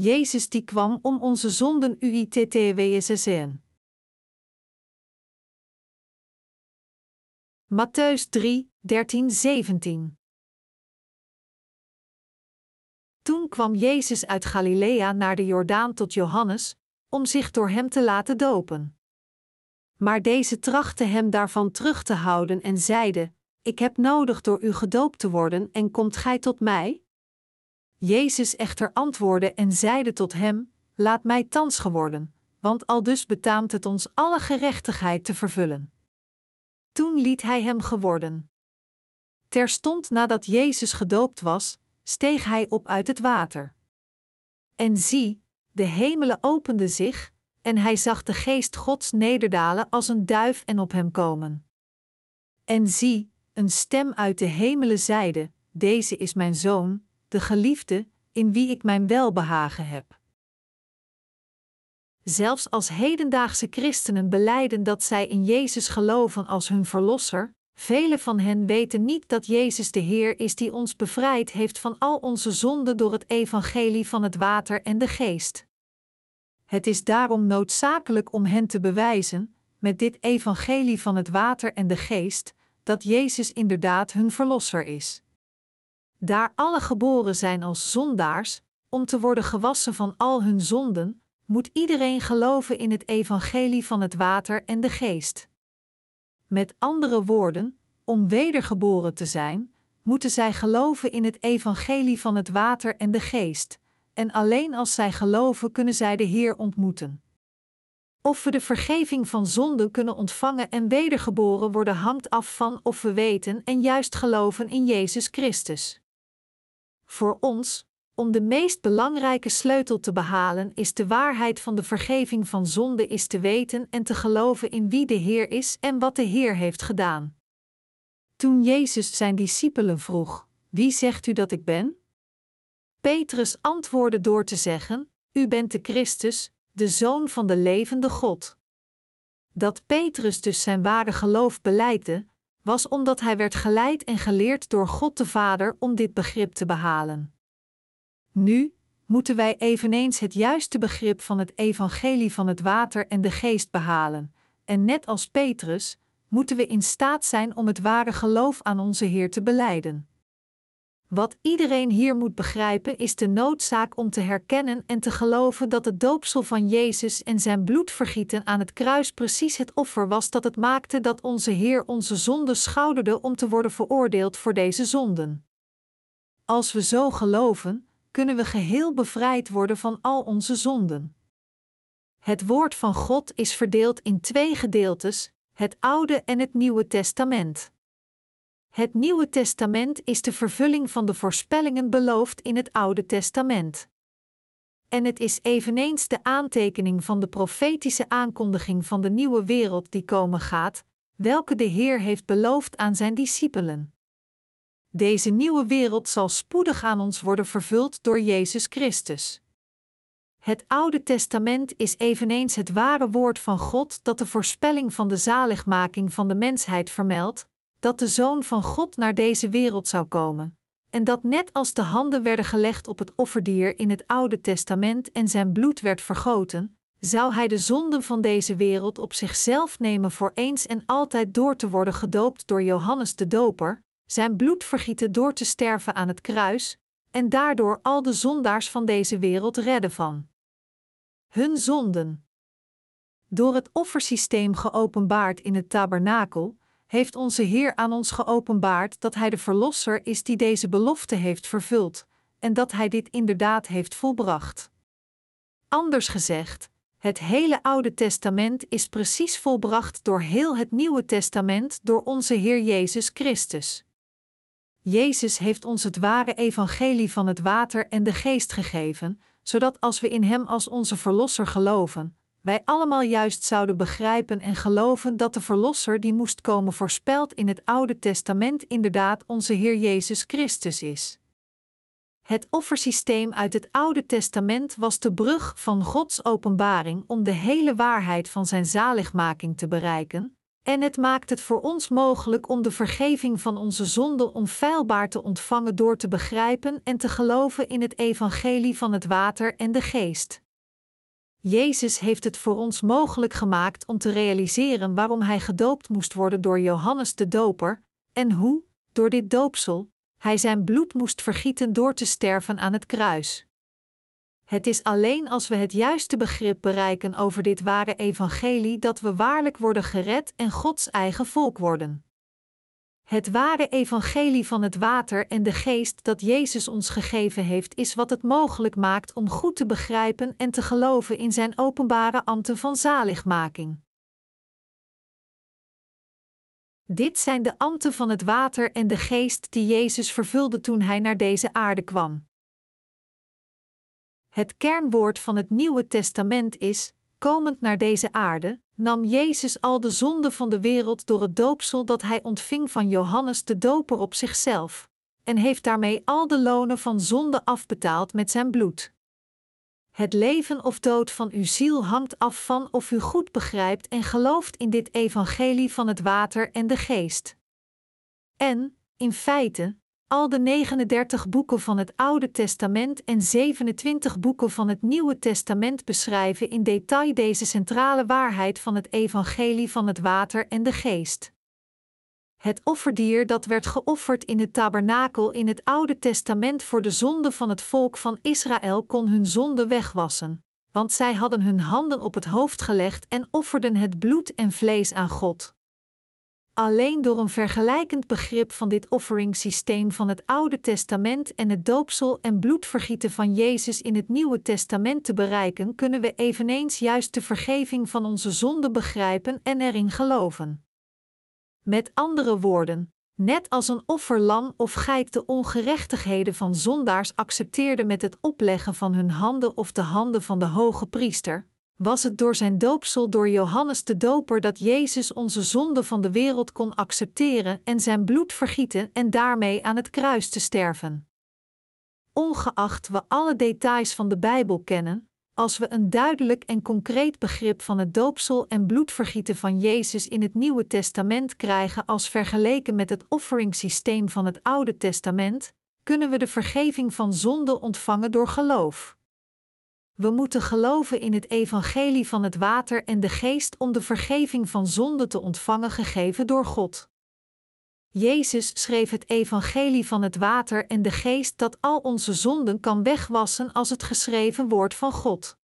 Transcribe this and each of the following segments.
Jezus die kwam om onze zonden uittwssen. Matthäus 3, 13, 17 Toen kwam Jezus uit Galilea naar de Jordaan tot Johannes, om zich door hem te laten dopen. Maar deze trachtte hem daarvan terug te houden en zeide: Ik heb nodig door u gedoopt te worden en komt gij tot mij? Jezus echter antwoordde en zeide tot hem: Laat mij thans geworden, want al dus betaamt het ons alle gerechtigheid te vervullen. Toen liet hij hem geworden. Terstond nadat Jezus gedoopt was, steeg hij op uit het water. En zie, de hemelen openden zich, en hij zag de geest Gods nederdalen als een duif en op hem komen. En zie, een stem uit de hemelen zeide: Deze is mijn zoon, de geliefde, in wie ik mijn welbehagen heb. Zelfs als hedendaagse christenen beleiden dat zij in Jezus geloven als hun verlosser, velen van hen weten niet dat Jezus de Heer is die ons bevrijd heeft van al onze zonden door het evangelie van het water en de geest. Het is daarom noodzakelijk om hen te bewijzen, met dit evangelie van het water en de geest, dat Jezus inderdaad hun verlosser is. Daar alle geboren zijn als zondaars, om te worden gewassen van al hun zonden, moet iedereen geloven in het evangelie van het water en de geest. Met andere woorden, om wedergeboren te zijn, moeten zij geloven in het evangelie van het water en de geest, en alleen als zij geloven kunnen zij de Heer ontmoeten. Of we de vergeving van zonden kunnen ontvangen en wedergeboren worden hangt af van of we weten en juist geloven in Jezus Christus. Voor ons, om de meest belangrijke sleutel te behalen, is de waarheid van de vergeving van zonde is te weten en te geloven in wie de Heer is en wat de Heer heeft gedaan. Toen Jezus zijn discipelen vroeg: Wie zegt u dat ik ben? Petrus antwoordde door te zeggen: U bent de Christus, de Zoon van de levende God. Dat Petrus dus zijn ware geloof beleidde, was omdat hij werd geleid en geleerd door God de Vader om dit begrip te behalen. Nu moeten wij eveneens het juiste begrip van het evangelie van het water en de geest behalen, en net als Petrus, moeten we in staat zijn om het ware geloof aan onze Heer te beleiden. Wat iedereen hier moet begrijpen is de noodzaak om te herkennen en te geloven dat het doopsel van Jezus en zijn bloedvergieten aan het kruis precies het offer was dat het maakte dat onze Heer onze zonden schouderde om te worden veroordeeld voor deze zonden. Als we zo geloven, kunnen we geheel bevrijd worden van al onze zonden. Het woord van God is verdeeld in twee gedeeltes, het Oude en het Nieuwe Testament. Het Nieuwe Testament is de vervulling van de voorspellingen beloofd in het Oude Testament. En het is eveneens de aantekening van de profetische aankondiging van de nieuwe wereld die komen gaat, welke de Heer heeft beloofd aan zijn discipelen. Deze nieuwe wereld zal spoedig aan ons worden vervuld door Jezus Christus. Het Oude Testament is eveneens het ware woord van God dat de voorspelling van de zaligmaking van de mensheid vermeldt, dat de Zoon van God naar deze wereld zou komen, en dat net als de handen werden gelegd op het offerdier in het Oude Testament en zijn bloed werd vergoten, zou hij de zonden van deze wereld op zichzelf nemen voor eens en altijd door te worden gedoopt door Johannes de Doper, zijn bloed vergieten door te sterven aan het kruis, en daardoor al de zondaars van deze wereld redden van hun zonden. Door het offersysteem geopenbaard in het tabernakel, heeft onze Heer aan ons geopenbaard dat Hij de Verlosser is die deze belofte heeft vervuld, en dat Hij dit inderdaad heeft volbracht. Anders gezegd, het hele Oude Testament is precies volbracht door heel het Nieuwe Testament door onze Heer Jezus Christus. Jezus heeft ons het ware evangelie van het water en de geest gegeven, zodat als we in Hem als onze Verlosser geloven, wij allemaal juist zouden begrijpen en geloven dat de Verlosser die moest komen voorspeld in het Oude Testament inderdaad onze Heer Jezus Christus is. Het offersysteem uit het Oude Testament was de brug van Gods openbaring om de hele waarheid van Zijn zaligmaking te bereiken, En het maakt het voor ons mogelijk om de vergeving van onze zonden onfeilbaar te ontvangen door te begrijpen en te geloven in het evangelie van het water en de geest. Jezus heeft het voor ons mogelijk gemaakt om te realiseren waarom hij gedoopt moest worden door Johannes de Doper, en hoe, door dit doopsel, hij zijn bloed moest vergieten door te sterven aan het kruis. Het is alleen als we het juiste begrip bereiken over dit ware evangelie dat we waarlijk worden gered en Gods eigen volk worden. Het ware evangelie van het water en de geest dat Jezus ons gegeven heeft, is wat het mogelijk maakt om goed te begrijpen en te geloven in zijn openbare ambten van zaligmaking. Dit zijn de ambten van het water en de geest die Jezus vervulde toen hij naar deze aarde kwam. Het kernwoord van het Nieuwe Testament is: komend naar deze aarde, nam Jezus al de zonde van de wereld door het doopsel dat hij ontving van Johannes de Doper op zichzelf, en heeft daarmee al de lonen van zonde afbetaald met zijn bloed. Het leven of dood van uw ziel hangt af van of u goed begrijpt en gelooft in dit evangelie van het water en de geest. En, in feite, al de 39 boeken van het Oude Testament en 27 boeken van het Nieuwe Testament beschrijven in detail deze centrale waarheid van het evangelie van het water en de geest. Het offerdier dat werd geofferd in het tabernakel in het Oude Testament voor de zonde van het volk van Israël kon hun zonde wegwassen, want zij hadden hun handen op het hoofd gelegd en offerden het bloed en vlees aan God. Alleen door een vergelijkend begrip van dit offeringssysteem van het Oude Testament en het doopsel en bloedvergieten van Jezus in het Nieuwe Testament te bereiken, kunnen we eveneens juist de vergeving van onze zonden begrijpen en erin geloven. Met andere woorden, net als een offerlam of geit de ongerechtigheden van zondaars accepteerde met het opleggen van hun handen of de handen van de hoge priester, was het door zijn doopsel door Johannes de Doper dat Jezus onze zonde van de wereld kon accepteren en zijn bloed vergieten en daarmee aan het kruis te sterven. Ongeacht we alle details van de Bijbel kennen, als we een duidelijk en concreet begrip van het doopsel en bloedvergieten van Jezus in het Nieuwe Testament krijgen als vergeleken met het offeringssysteem van het Oude Testament, kunnen we de vergeving van zonde ontvangen door geloof. We moeten geloven in het evangelie van het water en de geest om de vergeving van zonde te ontvangen gegeven door God. Jezus schreef het evangelie van het water en de geest dat al onze zonden kan wegwassen als het geschreven woord van God.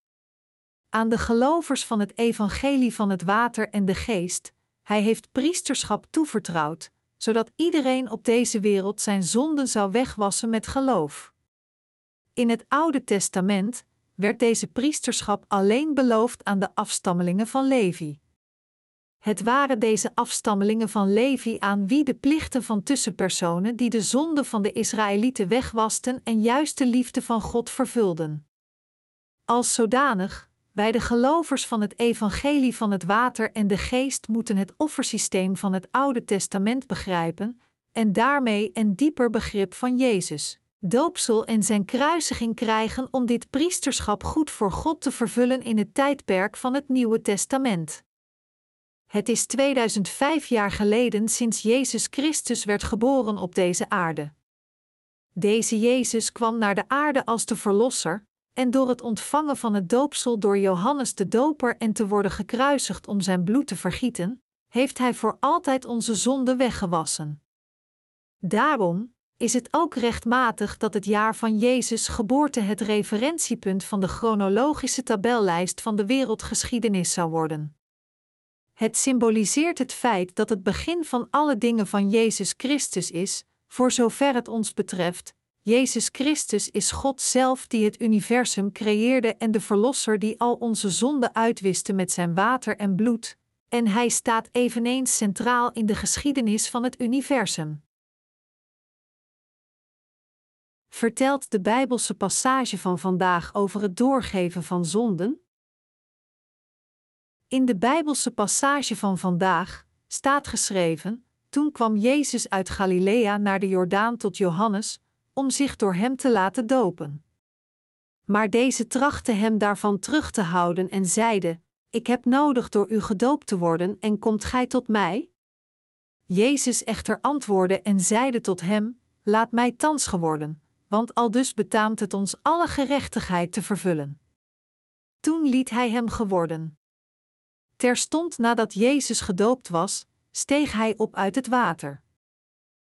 Aan de gelovers van het evangelie van het water en de geest, hij heeft priesterschap toevertrouwd, zodat iedereen op deze wereld zijn zonden zou wegwassen met geloof. In het Oude Testament werd deze priesterschap alleen beloofd aan de afstammelingen van Levi. Het waren deze afstammelingen van Levi aan wie de plichten van tussenpersonen die de zonde van de Israëlieten wegwasten en juist de liefde van God vervulden. Als zodanig, wij de gelovers van het evangelie van het water en de geest moeten het offersysteem van het Oude Testament begrijpen en daarmee een dieper begrip van Jezus, doopsel en zijn kruisiging krijgen om dit priesterschap goed voor God te vervullen in het tijdperk van het Nieuwe Testament. Het is 2005 jaar geleden sinds Jezus Christus werd geboren op deze aarde. Deze Jezus kwam naar de aarde als de Verlosser, en door het ontvangen van het doopsel door Johannes de Doper en te worden gekruisigd om zijn bloed te vergieten, heeft hij voor altijd onze zonde weggewassen. Daarom is het ook rechtmatig dat het jaar van Jezus' geboorte het referentiepunt van de chronologische tabellijst van de wereldgeschiedenis zou worden. Het symboliseert het feit dat het begin van alle dingen van Jezus Christus is, voor zover het ons betreft. Jezus Christus is God zelf die het universum creëerde en de Verlosser die al onze zonden uitwiste met zijn water en bloed, en hij staat eveneens centraal in de geschiedenis van het universum. Vertelt de Bijbelse passage van vandaag over het doorgeven van zonden? In de Bijbelse passage van vandaag staat geschreven: Toen kwam Jezus uit Galilea naar de Jordaan tot Johannes, om zich door hem te laten dopen. Maar deze trachtte hem daarvan terug te houden en zeide: Ik heb nodig door u gedoopt te worden en komt gij tot mij? Jezus echter antwoordde en zeide tot hem: Laat mij thans geworden, want aldus betaamt het ons alle gerechtigheid te vervullen. Toen liet hij hem geworden. Terstond nadat Jezus gedoopt was, steeg hij op uit het water.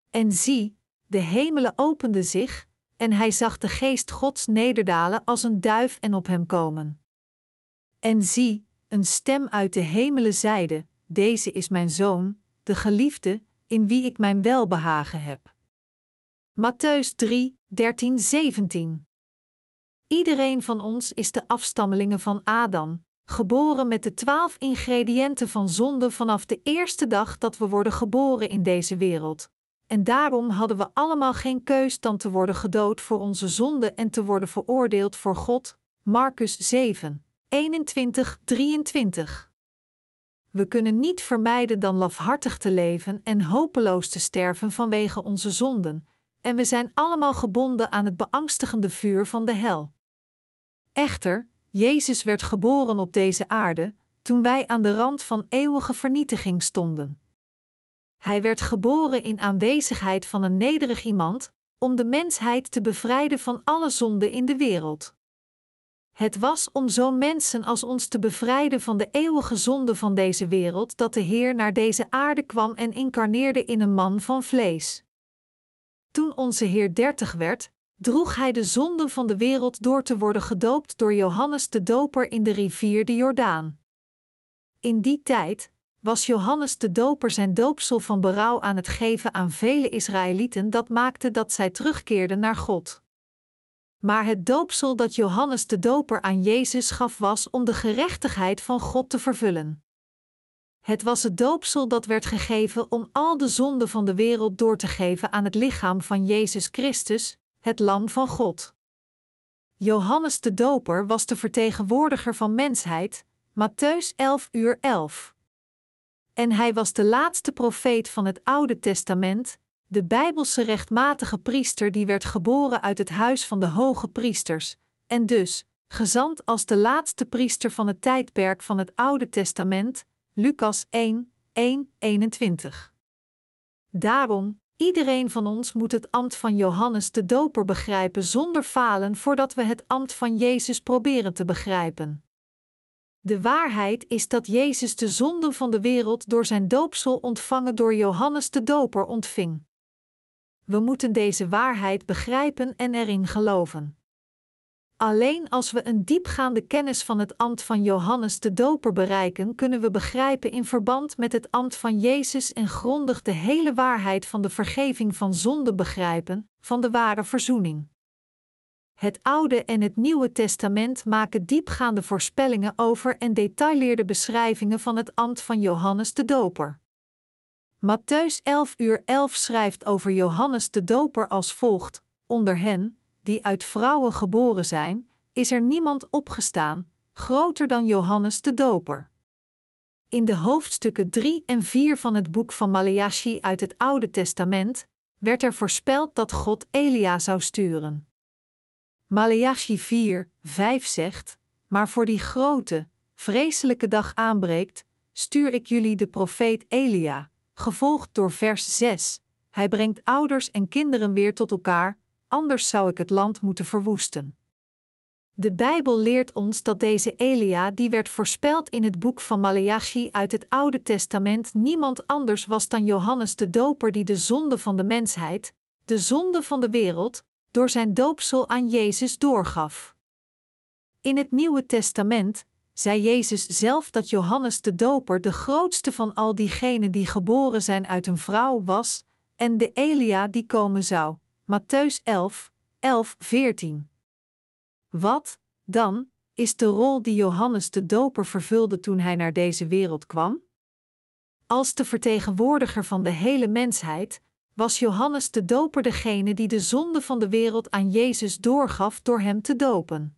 En zie, de hemelen openden zich, en hij zag de geest Gods nederdalen als een duif en op hem komen. En zie, een stem uit de hemelen zeide: Deze is mijn zoon, de geliefde, in wie ik mijn welbehagen heb. Matthäus 3, 13, 17. Iedereen van ons is de afstammelingen van Adam, geboren met de twaalf ingrediënten van zonde vanaf de eerste dag dat we worden geboren in deze wereld. En daarom hadden we allemaal geen keus dan te worden gedood voor onze zonde en te worden veroordeeld voor God. Marcus 7, 21, 23. We kunnen niet vermijden dan lafhartig te leven en hopeloos te sterven vanwege onze zonden, en we zijn allemaal gebonden aan het beangstigende vuur van de hel. Echter, Jezus werd geboren op deze aarde, toen wij aan de rand van eeuwige vernietiging stonden. Hij werd geboren in aanwezigheid van een nederig iemand, om de mensheid te bevrijden van alle zonden in de wereld. Het was om zo'n mensen als ons te bevrijden van de eeuwige zonde van deze wereld dat de Heer naar deze aarde kwam en incarneerde in een man van vlees. Toen onze Heer dertig werd, droeg hij de zonden van de wereld door te worden gedoopt door Johannes de Doper in de rivier de Jordaan. In die tijd was Johannes de Doper zijn doopsel van berouw aan het geven aan vele Israëlieten dat maakte dat zij terugkeerden naar God. Maar het doopsel dat Johannes de Doper aan Jezus gaf was om de gerechtigheid van God te vervullen. Het was het doopsel dat werd gegeven om al de zonden van de wereld door te geven aan het lichaam van Jezus Christus, het Lam van God. Johannes de Doper was de vertegenwoordiger van mensheid, Matthäus 11 uur 11. En hij was de laatste profeet van het Oude Testament, de Bijbelse rechtmatige priester die werd geboren uit het huis van de hoge priesters, en dus, gezant als de laatste priester van het tijdperk van het Oude Testament, Lucas 1, 1, 21. Daarom, iedereen van ons moet het ambt van Johannes de Doper begrijpen zonder falen voordat we het ambt van Jezus proberen te begrijpen. De waarheid is dat Jezus de zonden van de wereld door zijn doopsel ontvangen door Johannes de Doper ontving. We moeten deze waarheid begrijpen en erin geloven. Alleen als we een diepgaande kennis van het ambt van Johannes de Doper bereiken, kunnen we begrijpen in verband met het ambt van Jezus en grondig de hele waarheid van de vergeving van zonde begrijpen, van de ware verzoening. Het Oude en het Nieuwe Testament maken diepgaande voorspellingen over en detailleerde beschrijvingen van het ambt van Johannes de Doper. Matthäus 11 uur 11 schrijft over Johannes de Doper als volgt: Onder hen, die uit vrouwen geboren zijn, is er niemand opgestaan, groter dan Johannes de Doper. In de hoofdstukken 3 en 4 van het boek van Maleachi uit het Oude Testament werd er voorspeld dat God Elia zou sturen. Maleachi 4, 5 zegt: Maar voor die grote, vreselijke dag aanbreekt, stuur ik jullie de profeet Elia, gevolgd door vers 6. Hij brengt ouders en kinderen weer tot elkaar, anders zou ik het land moeten verwoesten. De Bijbel leert ons dat deze Elia, die werd voorspeld in het boek van Maleachi uit het Oude Testament, niemand anders was dan Johannes de Doper, die de zonde van de mensheid, de zonde van de wereld, door zijn doopsel aan Jezus doorgaf. In het Nieuwe Testament zei Jezus zelf dat Johannes de Doper de grootste van al diegenen die geboren zijn uit een vrouw was, en de Elia die komen zou. Matthäus 11, 11, 14. Wat, dan, is de rol die Johannes de Doper vervulde toen hij naar deze wereld kwam? Als de vertegenwoordiger van de hele mensheid, was Johannes de Doper degene die de zonde van de wereld aan Jezus doorgaf door hem te dopen.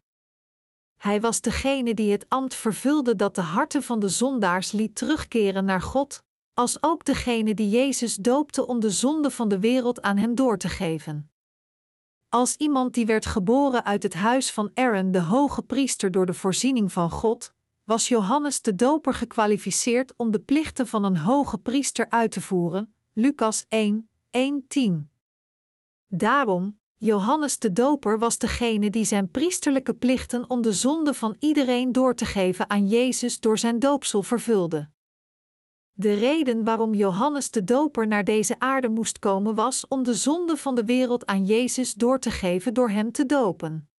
Hij was degene die het ambt vervulde dat de harten van de zondaars liet terugkeren naar God, als ook degene die Jezus doopte om de zonde van de wereld aan hem door te geven. Als iemand die werd geboren uit het huis van Aaron, de hoge priester, door de voorziening van God, was Johannes de Doper gekwalificeerd om de plichten van een hoge priester uit te voeren. Lucas 1, 1-10. Daarom, Johannes de Doper was degene die zijn priesterlijke plichten om de zonde van iedereen door te geven aan Jezus door zijn doopsel vervulde. De reden waarom Johannes de Doper naar deze aarde moest komen was om de zonde van de wereld aan Jezus door te geven door hem te dopen.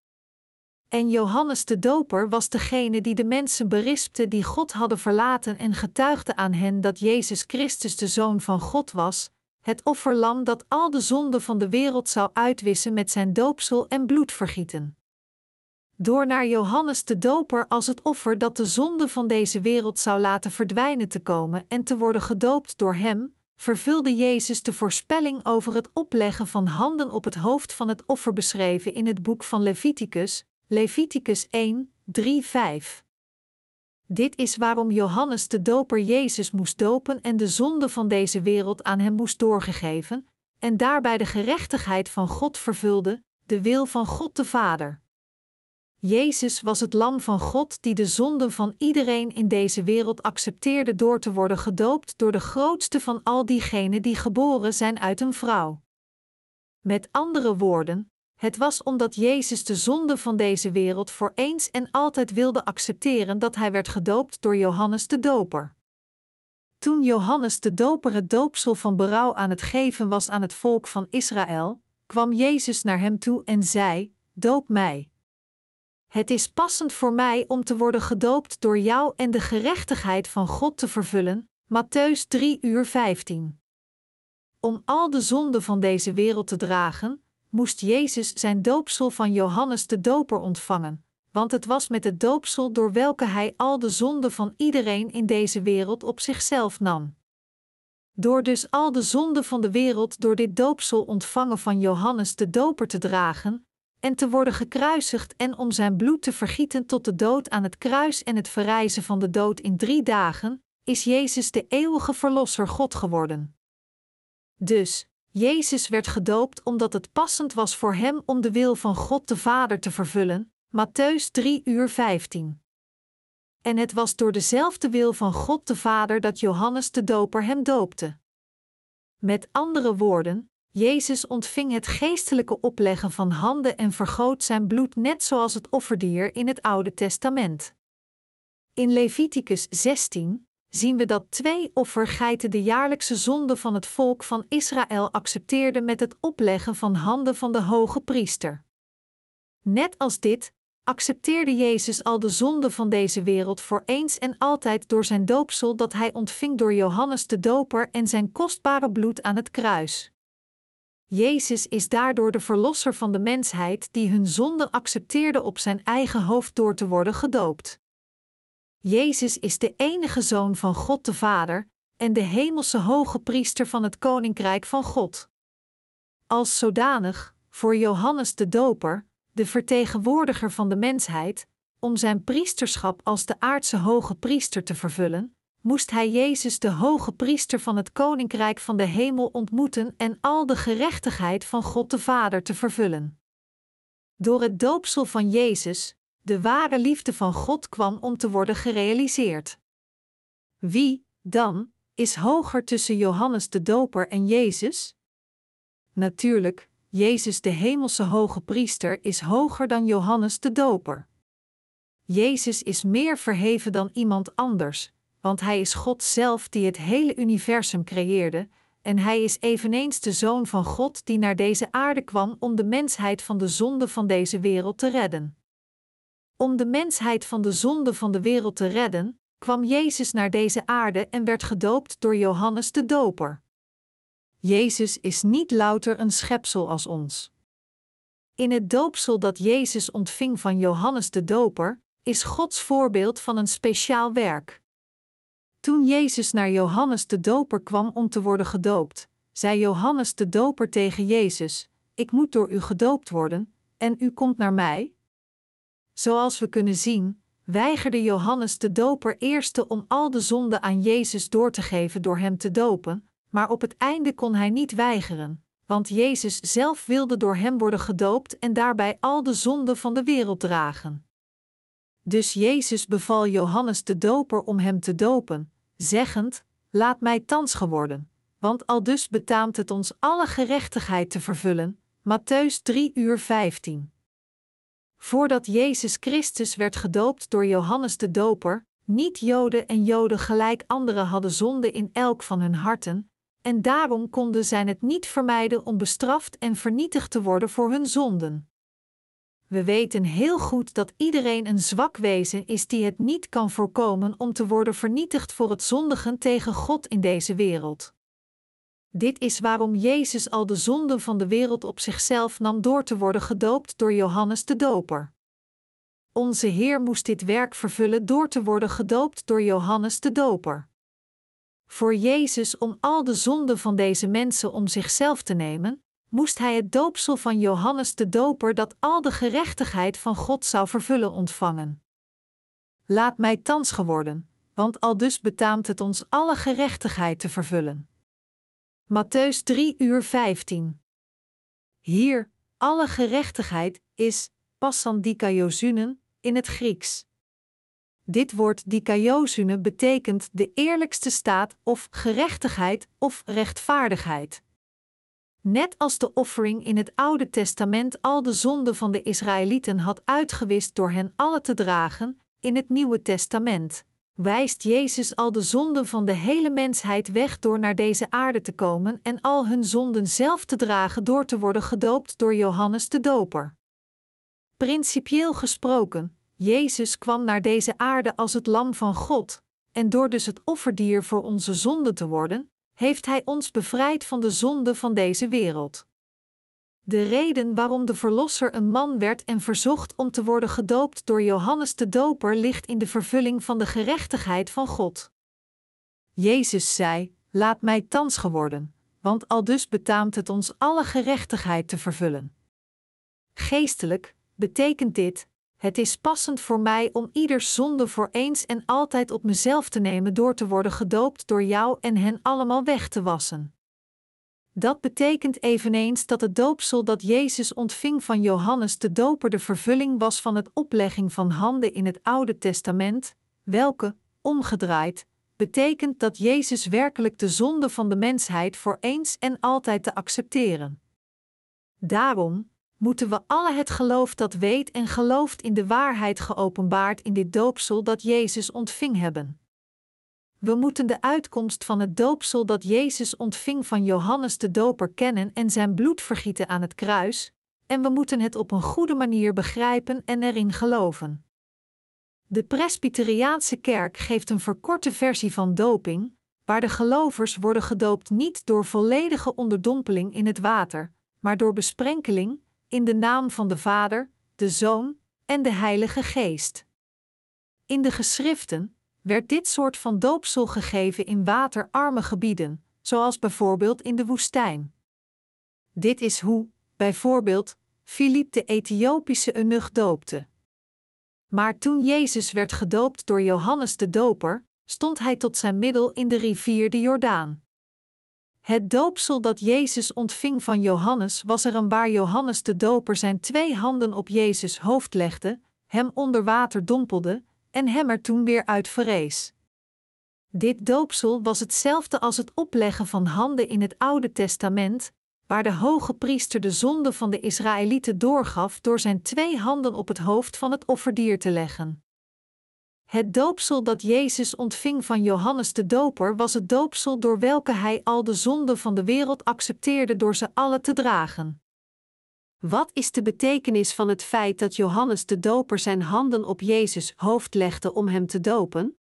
En Johannes de Doper was degene die de mensen berispte die God hadden verlaten en getuigde aan hen dat Jezus Christus de Zoon van God was, het offerlam dat al de zonde van de wereld zou uitwissen met zijn doopsel en bloedvergieten. Door naar Johannes de Doper als het offer dat de zonde van deze wereld zou laten verdwijnen te komen en te worden gedoopt door hem, vervulde Jezus de voorspelling over het opleggen van handen op het hoofd van het offer beschreven in het boek van Leviticus, Leviticus 1, 3, 5. Dit is waarom Johannes de Doper Jezus moest dopen en de zonde van deze wereld aan hem moest doorgegeven, en daarbij de gerechtigheid van God vervulde, de wil van God de Vader. Jezus was het Lam van God die de zonden van iedereen in deze wereld accepteerde door te worden gedoopt door de grootste van al diegenen die geboren zijn uit een vrouw. Met andere woorden, het was omdat Jezus de zonde van deze wereld voor eens en altijd wilde accepteren dat hij werd gedoopt door Johannes de Doper. Toen Johannes de Doper het doopsel van berouw aan het geven was aan het volk van Israël, kwam Jezus naar hem toe en zei: Doop mij. Het is passend voor mij om te worden gedoopt door jou en de gerechtigheid van God te vervullen. Matthäus 3 uur 15. Om al de zonden van deze wereld te dragen, moest Jezus zijn doopsel van Johannes de Doper ontvangen, want het was met het doopsel door welke hij al de zonden van iedereen in deze wereld op zichzelf nam. Door dus al de zonden van de wereld door dit doopsel ontvangen van Johannes de Doper te dragen, en te worden gekruisigd en om zijn bloed te vergieten tot de dood aan het kruis en het verrijzen van de dood in drie dagen, is Jezus de eeuwige Verlosser God geworden. Dus, Jezus werd gedoopt omdat het passend was voor hem om de wil van God de Vader te vervullen, Matthäus 3 uur 15. En het was door dezelfde wil van God de Vader dat Johannes de Doper hem doopte. Met andere woorden, Jezus ontving het geestelijke opleggen van handen en vergoot zijn bloed net zoals het offerdier in het Oude Testament. In Leviticus 16 zien we dat twee offergeiten de jaarlijkse zonde van het volk van Israël accepteerden met het opleggen van handen van de hoge priester. Net als dit accepteerde Jezus al de zonde van deze wereld voor eens en altijd door zijn doopsel dat hij ontving door Johannes de Doper en zijn kostbare bloed aan het kruis. Jezus is daardoor de verlosser van de mensheid die hun zonde accepteerde op zijn eigen hoofd door te worden gedoopt. Jezus is de enige zoon van God de Vader en de hemelse hoge priester van het koninkrijk van God. Als zodanig, voor Johannes de Doper, de vertegenwoordiger van de mensheid, om zijn priesterschap als de aardse hoge priester te vervullen, moest hij Jezus de hoge priester van het koninkrijk van de hemel ontmoeten en al de gerechtigheid van God de Vader te vervullen. Door het doopsel van Jezus, de ware liefde van God kwam om te worden gerealiseerd. Wie, dan, is hoger tussen Johannes de Doper en Jezus? Natuurlijk, Jezus de hemelse hoge priester is hoger dan Johannes de Doper. Jezus is meer verheven dan iemand anders, want Hij is God zelf die het hele universum creëerde, en Hij is eveneens de Zoon van God die naar deze aarde kwam om de mensheid van de zonde van deze wereld te redden. Om de mensheid van de zonde van de wereld te redden, kwam Jezus naar deze aarde en werd gedoopt door Johannes de Doper. Jezus is niet louter een schepsel als ons. In het doopsel dat Jezus ontving van Johannes de Doper, is Gods voorbeeld van een speciaal werk. Toen Jezus naar Johannes de Doper kwam om te worden gedoopt, zei Johannes de Doper tegen Jezus: Ik moet door u gedoopt worden, en u komt naar mij? Zoals we kunnen zien, weigerde Johannes de Doper eerste om al de zonden aan Jezus door te geven door hem te dopen, maar op het einde kon hij niet weigeren, want Jezus zelf wilde door hem worden gedoopt en daarbij al de zonden van de wereld dragen. Dus Jezus beval Johannes de Doper om hem te dopen, zeggend: Laat mij thans geworden, want al dus betaamt het ons alle gerechtigheid te vervullen. Matthäus 3 uur 15. Voordat Jezus Christus werd gedoopt door Johannes de Doper, niet Joden en Joden gelijk anderen hadden zonde in elk van hun harten, en daarom konden zij het niet vermijden om bestraft en vernietigd te worden voor hun zonden. We weten heel goed dat iedereen een zwak wezen is die het niet kan voorkomen om te worden vernietigd voor het zondigen tegen God in deze wereld. Dit is waarom Jezus al de zonden van de wereld op zichzelf nam door te worden gedoopt door Johannes de Doper. Onze Heer moest dit werk vervullen door te worden gedoopt door Johannes de Doper. Voor Jezus om al de zonden van deze mensen om zichzelf te nemen, moest hij het doopsel van Johannes de Doper dat al de gerechtigheid van God zou vervullen ontvangen. Laat mij thans geworden, want al dus betaamt het ons alle gerechtigheid te vervullen. Matthäus 3 uur 15 Hier, alle gerechtigheid, is passandikaiosunen in het Grieks. Dit woord dikaiosune betekent de eerlijkste staat of gerechtigheid of rechtvaardigheid. Net als de offering in het Oude Testament al de zonden van de Israëlieten had uitgewist door hen alle te dragen, in het Nieuwe Testament wijst Jezus al de zonden van de hele mensheid weg door naar deze aarde te komen en al hun zonden zelf te dragen door te worden gedoopt door Johannes de Doper. Principieel gesproken, Jezus kwam naar deze aarde als het lam van God, en door dus het offerdier voor onze zonden te worden, heeft Hij ons bevrijd van de zonde van deze wereld. De reden waarom de Verlosser een man werd en verzocht om te worden gedoopt door Johannes de Doper ligt in de vervulling van de gerechtigheid van God. Jezus zei: Laat mij thans geworden, want al dus betaamt het ons alle gerechtigheid te vervullen. Geestelijk betekent dit: het is passend voor mij om ieders zonde voor eens en altijd op mezelf te nemen door te worden gedoopt door jou en hen allemaal weg te wassen. Dat betekent eveneens dat het doopsel dat Jezus ontving van Johannes de Doper de vervulling was van het oplegging van handen in het Oude Testament, welke, omgedraaid, betekent dat Jezus werkelijk de zonde van de mensheid voor eens en altijd te accepteren. Daarom, moeten we alle het geloof dat weet en gelooft in de waarheid geopenbaard in dit doopsel dat Jezus ontving hebben. We moeten de uitkomst van het doopsel dat Jezus ontving van Johannes de Doper kennen en zijn bloed vergieten aan het kruis, en we moeten het op een goede manier begrijpen en erin geloven. De Presbyteriaanse kerk geeft een verkorte versie van doping, waar de gelovers worden gedoopt niet door volledige onderdompeling in het water, maar door besprenkeling, in de naam van de Vader, de Zoon en de Heilige Geest. In de geschriften werd dit soort van doopsel gegeven in waterarme gebieden, zoals bijvoorbeeld in de woestijn. Dit is hoe, bijvoorbeeld, Filip de Ethiopische eunuch doopte. Maar toen Jezus werd gedoopt door Johannes de Doper, stond hij tot zijn middel in de rivier de Jordaan. Het doopsel dat Jezus ontving van Johannes was er een waar Johannes de Doper zijn twee handen op Jezus hoofd legde, hem onder water dompelde en hem er toen weer uit verrees. Dit doopsel was hetzelfde als het opleggen van handen in het Oude Testament, waar de hoge priester de zonde van de Israëlieten doorgaf door zijn twee handen op het hoofd van het offerdier te leggen. Het doopsel dat Jezus ontving van Johannes de Doper was het doopsel door welke hij al de zonden van de wereld accepteerde door ze alle te dragen. Wat is de betekenis van het feit dat Johannes de Doper zijn handen op Jezus hoofd legde om hem te dopen?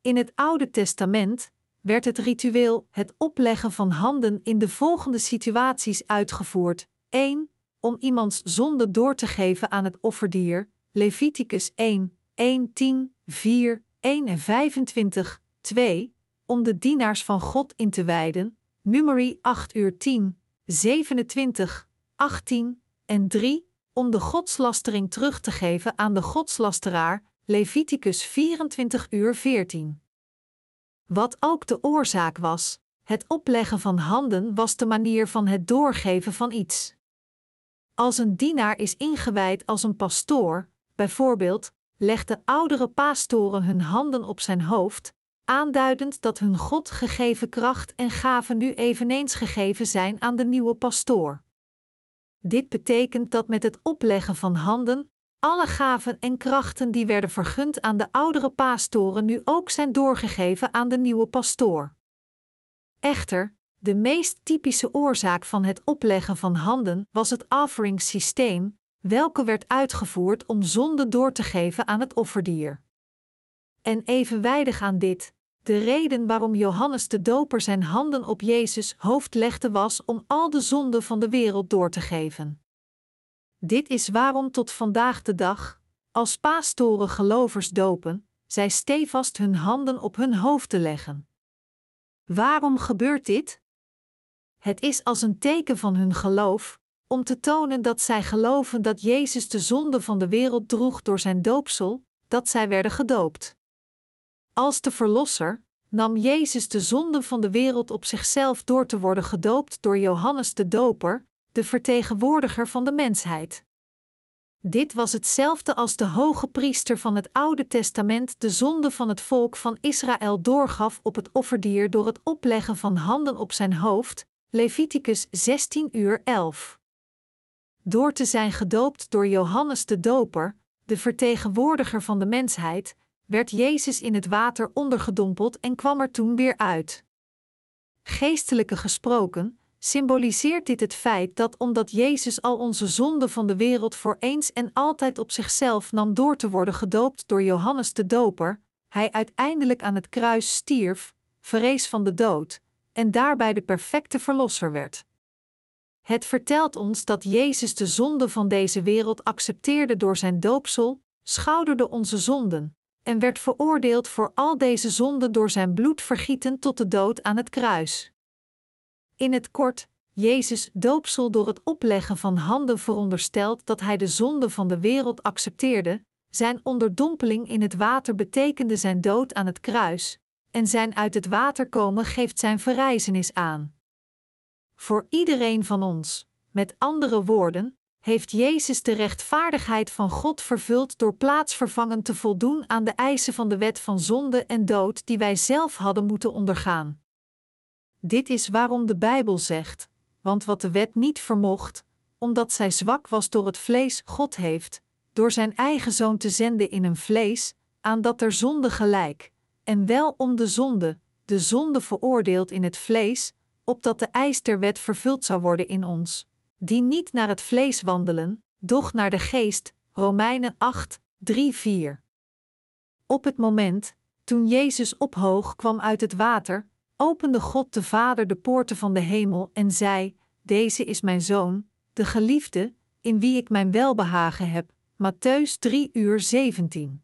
In het Oude Testament werd het ritueel het opleggen van handen in de volgende situaties uitgevoerd: 1. Om iemands zonde door te geven aan het offerdier, Leviticus 1, 1, 10, 4, 1 en 25, 2. Om de dienaars van God in te wijden, Numeri 8 uur 10, 27, 18 en 3. Om de godslastering terug te geven aan de godslasteraar, Leviticus 24 uur 14. Wat ook de oorzaak was, het opleggen van handen was de manier van het doorgeven van iets. Als een dienaar is ingewijd als een pastoor, bijvoorbeeld, legden oudere pastoren hun handen op zijn hoofd, aanduidend dat hun God gegeven kracht en gaven nu eveneens gegeven zijn aan de nieuwe pastoor. Dit betekent dat met het opleggen van handen alle gaven en krachten die werden vergund aan de oudere pastoren nu ook zijn doorgegeven aan de nieuwe pastoor. Echter, de meest typische oorzaak van het opleggen van handen was het offering systeem, welke werd uitgevoerd om zonde door te geven aan het offerdier. En evenwijdig aan dit, de reden waarom Johannes de Doper zijn handen op Jezus hoofd legde was om al de zonden van de wereld door te geven. Dit is waarom tot vandaag de dag, als pastoren gelovers dopen, zij stevast hun handen op hun hoofd te leggen. Waarom gebeurt dit? Het is als een teken van hun geloof, om te tonen dat zij geloven dat Jezus de zonde van de wereld droeg door zijn doopsel, dat zij werden gedoopt. Als de Verlosser nam Jezus de zonde van de wereld op zichzelf door te worden gedoopt door Johannes de Doper, de vertegenwoordiger van de mensheid. Dit was hetzelfde als de hoge priester van het Oude Testament de zonde van het volk van Israël doorgaf op het offerdier door het opleggen van handen op zijn hoofd, Leviticus 16 uur 11. Door te zijn gedoopt door Johannes de Doper, de vertegenwoordiger van de mensheid, werd Jezus in het water ondergedompeld en kwam er toen weer uit. Geestelijke gesproken, symboliseert dit het feit dat omdat Jezus al onze zonden van de wereld voor eens en altijd op zichzelf nam door te worden gedoopt door Johannes de Doper, hij uiteindelijk aan het kruis stierf, verrees van de dood, en daarbij de perfecte verlosser werd. Het vertelt ons dat Jezus de zonde van deze wereld accepteerde door zijn doopsel, schouderde onze zonden, en werd veroordeeld voor al deze zonden door zijn bloed vergieten tot de dood aan het kruis. In het kort, Jezus doopsel door het opleggen van handen veronderstelt dat hij de zonde van de wereld accepteerde, zijn onderdompeling in het water betekende zijn dood aan het kruis, en zijn uit het water komen geeft zijn verrijzenis aan. Voor iedereen van ons, met andere woorden, heeft Jezus de rechtvaardigheid van God vervuld door plaatsvervangend te voldoen aan de eisen van de wet van zonde en dood die wij zelf hadden moeten ondergaan. Dit is waarom de Bijbel zegt: want wat de wet niet vermocht, omdat zij zwak was door het vlees, God heeft, door zijn eigen zoon te zenden in een vlees, aan dat er zonde gelijk, en wel om de zonde, de zonde veroordeeld in het vlees, opdat de eis wet vervuld zou worden in ons, die niet naar het vlees wandelen, doch naar de geest. Romeinen 8, 3, 4. Op het moment, toen Jezus ophoog kwam uit het water, opende God de Vader de poorten van de hemel en zei: Deze is mijn zoon, de geliefde, in wie ik mijn welbehagen heb. Matthäus 3 uur 17.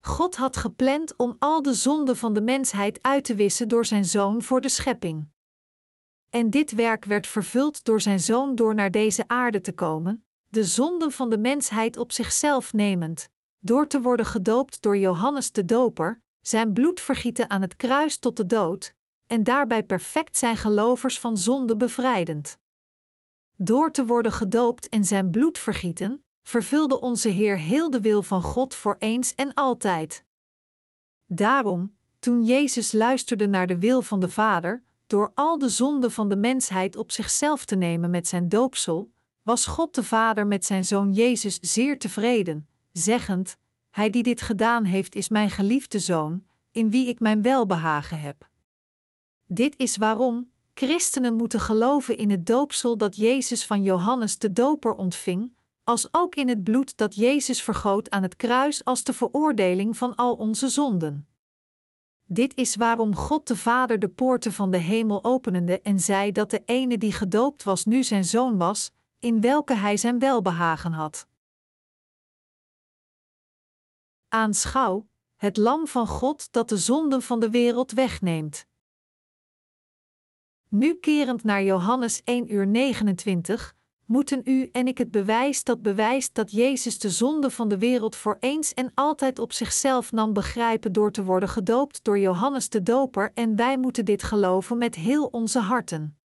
God had gepland om al de zonden van de mensheid uit te wissen door zijn zoon voor de schepping. En dit werk werd vervuld door zijn zoon door naar deze aarde te komen, de zonden van de mensheid op zichzelf nemend, door te worden gedoopt door Johannes de Doper, zijn bloed vergieten aan het kruis tot de dood, en daarbij perfect zijn gelovers van zonde bevrijdend. Door te worden gedoopt en zijn bloed vergieten, vervulde onze Heer heel de wil van God voor eens en altijd. Daarom, toen Jezus luisterde naar de wil van de Vader, door al de zonden van de mensheid op zichzelf te nemen met zijn doopsel, was God de Vader met zijn zoon Jezus zeer tevreden, zeggend: Hij die dit gedaan heeft, is mijn geliefde zoon, in wie ik mijn welbehagen heb. Dit is waarom christenen moeten geloven in het doopsel dat Jezus van Johannes de Doper ontving, als ook in het bloed dat Jezus vergoot aan het kruis als de veroordeling van al onze zonden. Dit is waarom God de Vader de poorten van de hemel openende en zei dat de ene die gedoopt was nu zijn zoon was, in welke hij zijn welbehagen had. Aanschouw, het lam van God dat de zonden van de wereld wegneemt. Nu kerend naar Johannes 1 uur 29, moeten u en ik het bewijs dat bewijst dat Jezus de zonde van de wereld voor eens en altijd op zichzelf nam begrijpen door te worden gedoopt door Johannes de Doper en wij moeten dit geloven met heel onze harten.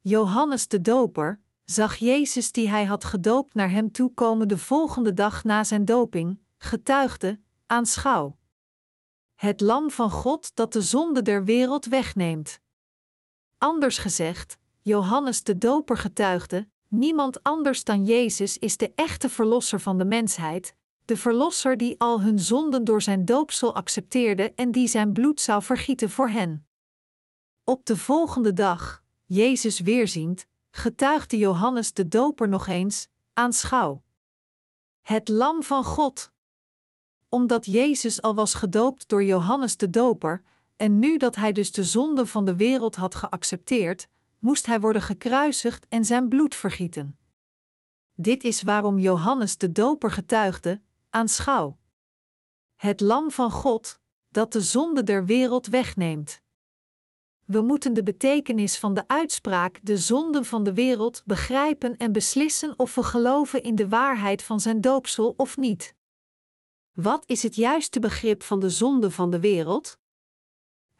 Johannes de Doper zag Jezus die hij had gedoopt naar hem toe komen de volgende dag na zijn doping, getuigde: Aanschouw. Het Lam van God dat de zonde der wereld wegneemt. Anders gezegd, Johannes de Doper getuigde: Niemand anders dan Jezus is de echte verlosser van de mensheid, de verlosser die al hun zonden door zijn doopsel accepteerde en die zijn bloed zou vergieten voor hen. Op de volgende dag, Jezus weerziend, getuigde Johannes de Doper nog eens: Aanschouw. Het Lam van God. Omdat Jezus al was gedoopt door Johannes de Doper, en nu dat hij dus de zonde van de wereld had geaccepteerd, moest hij worden gekruisigd en zijn bloed vergieten. Dit is waarom Johannes de Doper getuigde: Aanschouw. Het Lam van God, dat de zonde der wereld wegneemt. We moeten de betekenis van de uitspraak de zonde van de wereld begrijpen en beslissen of we geloven in de waarheid van zijn doopsel of niet. Wat is het juiste begrip van de zonde van de wereld?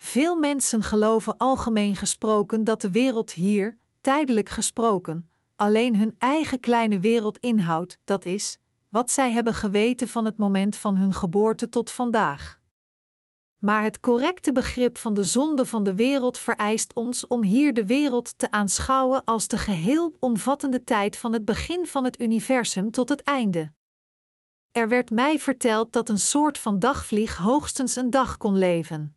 Veel mensen geloven algemeen gesproken dat de wereld hier, tijdelijk gesproken, alleen hun eigen kleine wereld inhoudt, dat is, wat zij hebben geweten van het moment van hun geboorte tot vandaag. Maar het correcte begrip van de zonde van de wereld vereist ons om hier de wereld te aanschouwen als de geheel omvattende tijd van het begin van het universum tot het einde. Er werd mij verteld dat een soort van dagvlieg hoogstens een dag kon leven.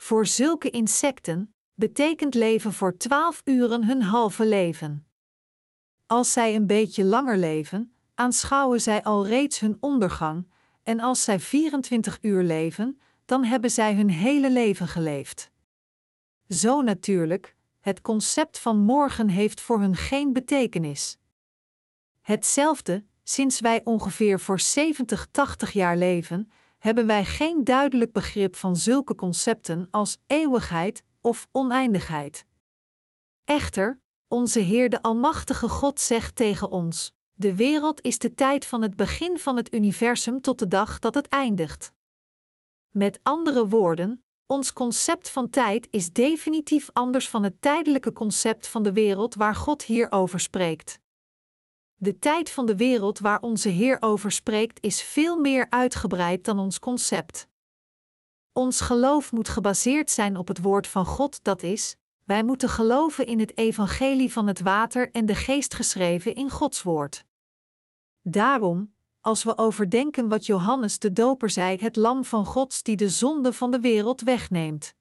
Voor zulke insecten betekent leven voor twaalf uren hun halve leven. Als zij een beetje langer leven, aanschouwen zij al reeds hun ondergang, en als zij 24 uur leven, dan hebben zij hun hele leven geleefd. Zo natuurlijk, het concept van morgen heeft voor hun geen betekenis. Hetzelfde, sinds wij ongeveer voor 70, 80 jaar leven, hebben wij geen duidelijk begrip van zulke concepten als eeuwigheid of oneindigheid. Echter, onze Heer de Almachtige God zegt tegen ons: De wereld is de tijd van het begin van het universum tot de dag dat het eindigt. Met andere woorden, ons concept van tijd is definitief anders van het tijdelijke concept van de wereld waar God hier over spreekt. De tijd van de wereld waar onze Heer over spreekt is veel meer uitgebreid dan ons concept. Ons geloof moet gebaseerd zijn op het woord van God, dat is, wij moeten geloven in het evangelie van het water en de geest geschreven in Gods woord. Daarom, als we overdenken wat Johannes de Doper zei: het Lam van Gods die de zonde van de wereld wegneemt.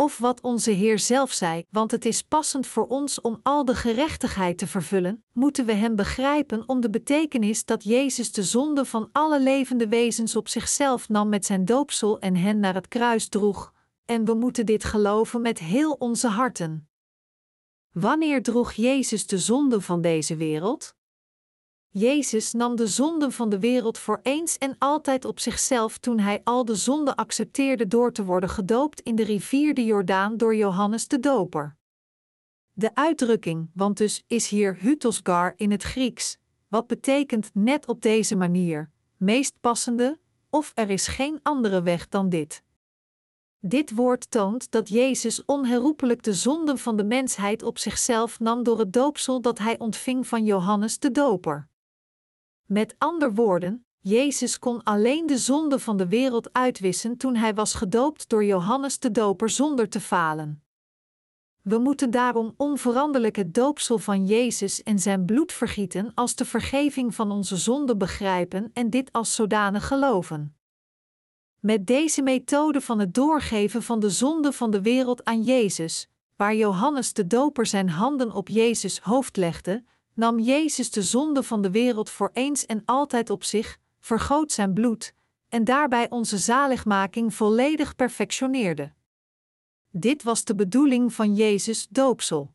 Of wat onze Heer zelf zei, want het is passend voor ons om al de gerechtigheid te vervullen, moeten we Hem begrijpen om de betekenis dat Jezus de zonde van alle levende wezens op zichzelf nam met zijn doopsel en hen naar het kruis droeg, en we moeten dit geloven met heel onze harten. Wanneer droeg Jezus de zonde van deze wereld? Jezus nam de zonden van de wereld voor eens en altijd op zichzelf toen hij al de zonden accepteerde door te worden gedoopt in de rivier de Jordaan door Johannes de Doper. De uitdrukking, want dus is hier hutosgar in het Grieks, wat betekent net op deze manier, meest passende, of er is geen andere weg dan dit. Dit woord toont dat Jezus onherroepelijk de zonden van de mensheid op zichzelf nam door het doopsel dat hij ontving van Johannes de Doper. Met andere woorden, Jezus kon alleen de zonde van de wereld uitwissen toen hij was gedoopt door Johannes de Doper zonder te falen. We moeten daarom onveranderlijk het doopsel van Jezus en zijn bloed vergieten als de vergeving van onze zonde begrijpen en dit als zodanig geloven. Met deze methode van het doorgeven van de zonde van de wereld aan Jezus, waar Johannes de Doper zijn handen op Jezus hoofd legde, nam Jezus de zonde van de wereld voor eens en altijd op zich, vergoot zijn bloed, en daarbij onze zaligmaking volledig perfectioneerde. Dit was de bedoeling van Jezus' doopsel.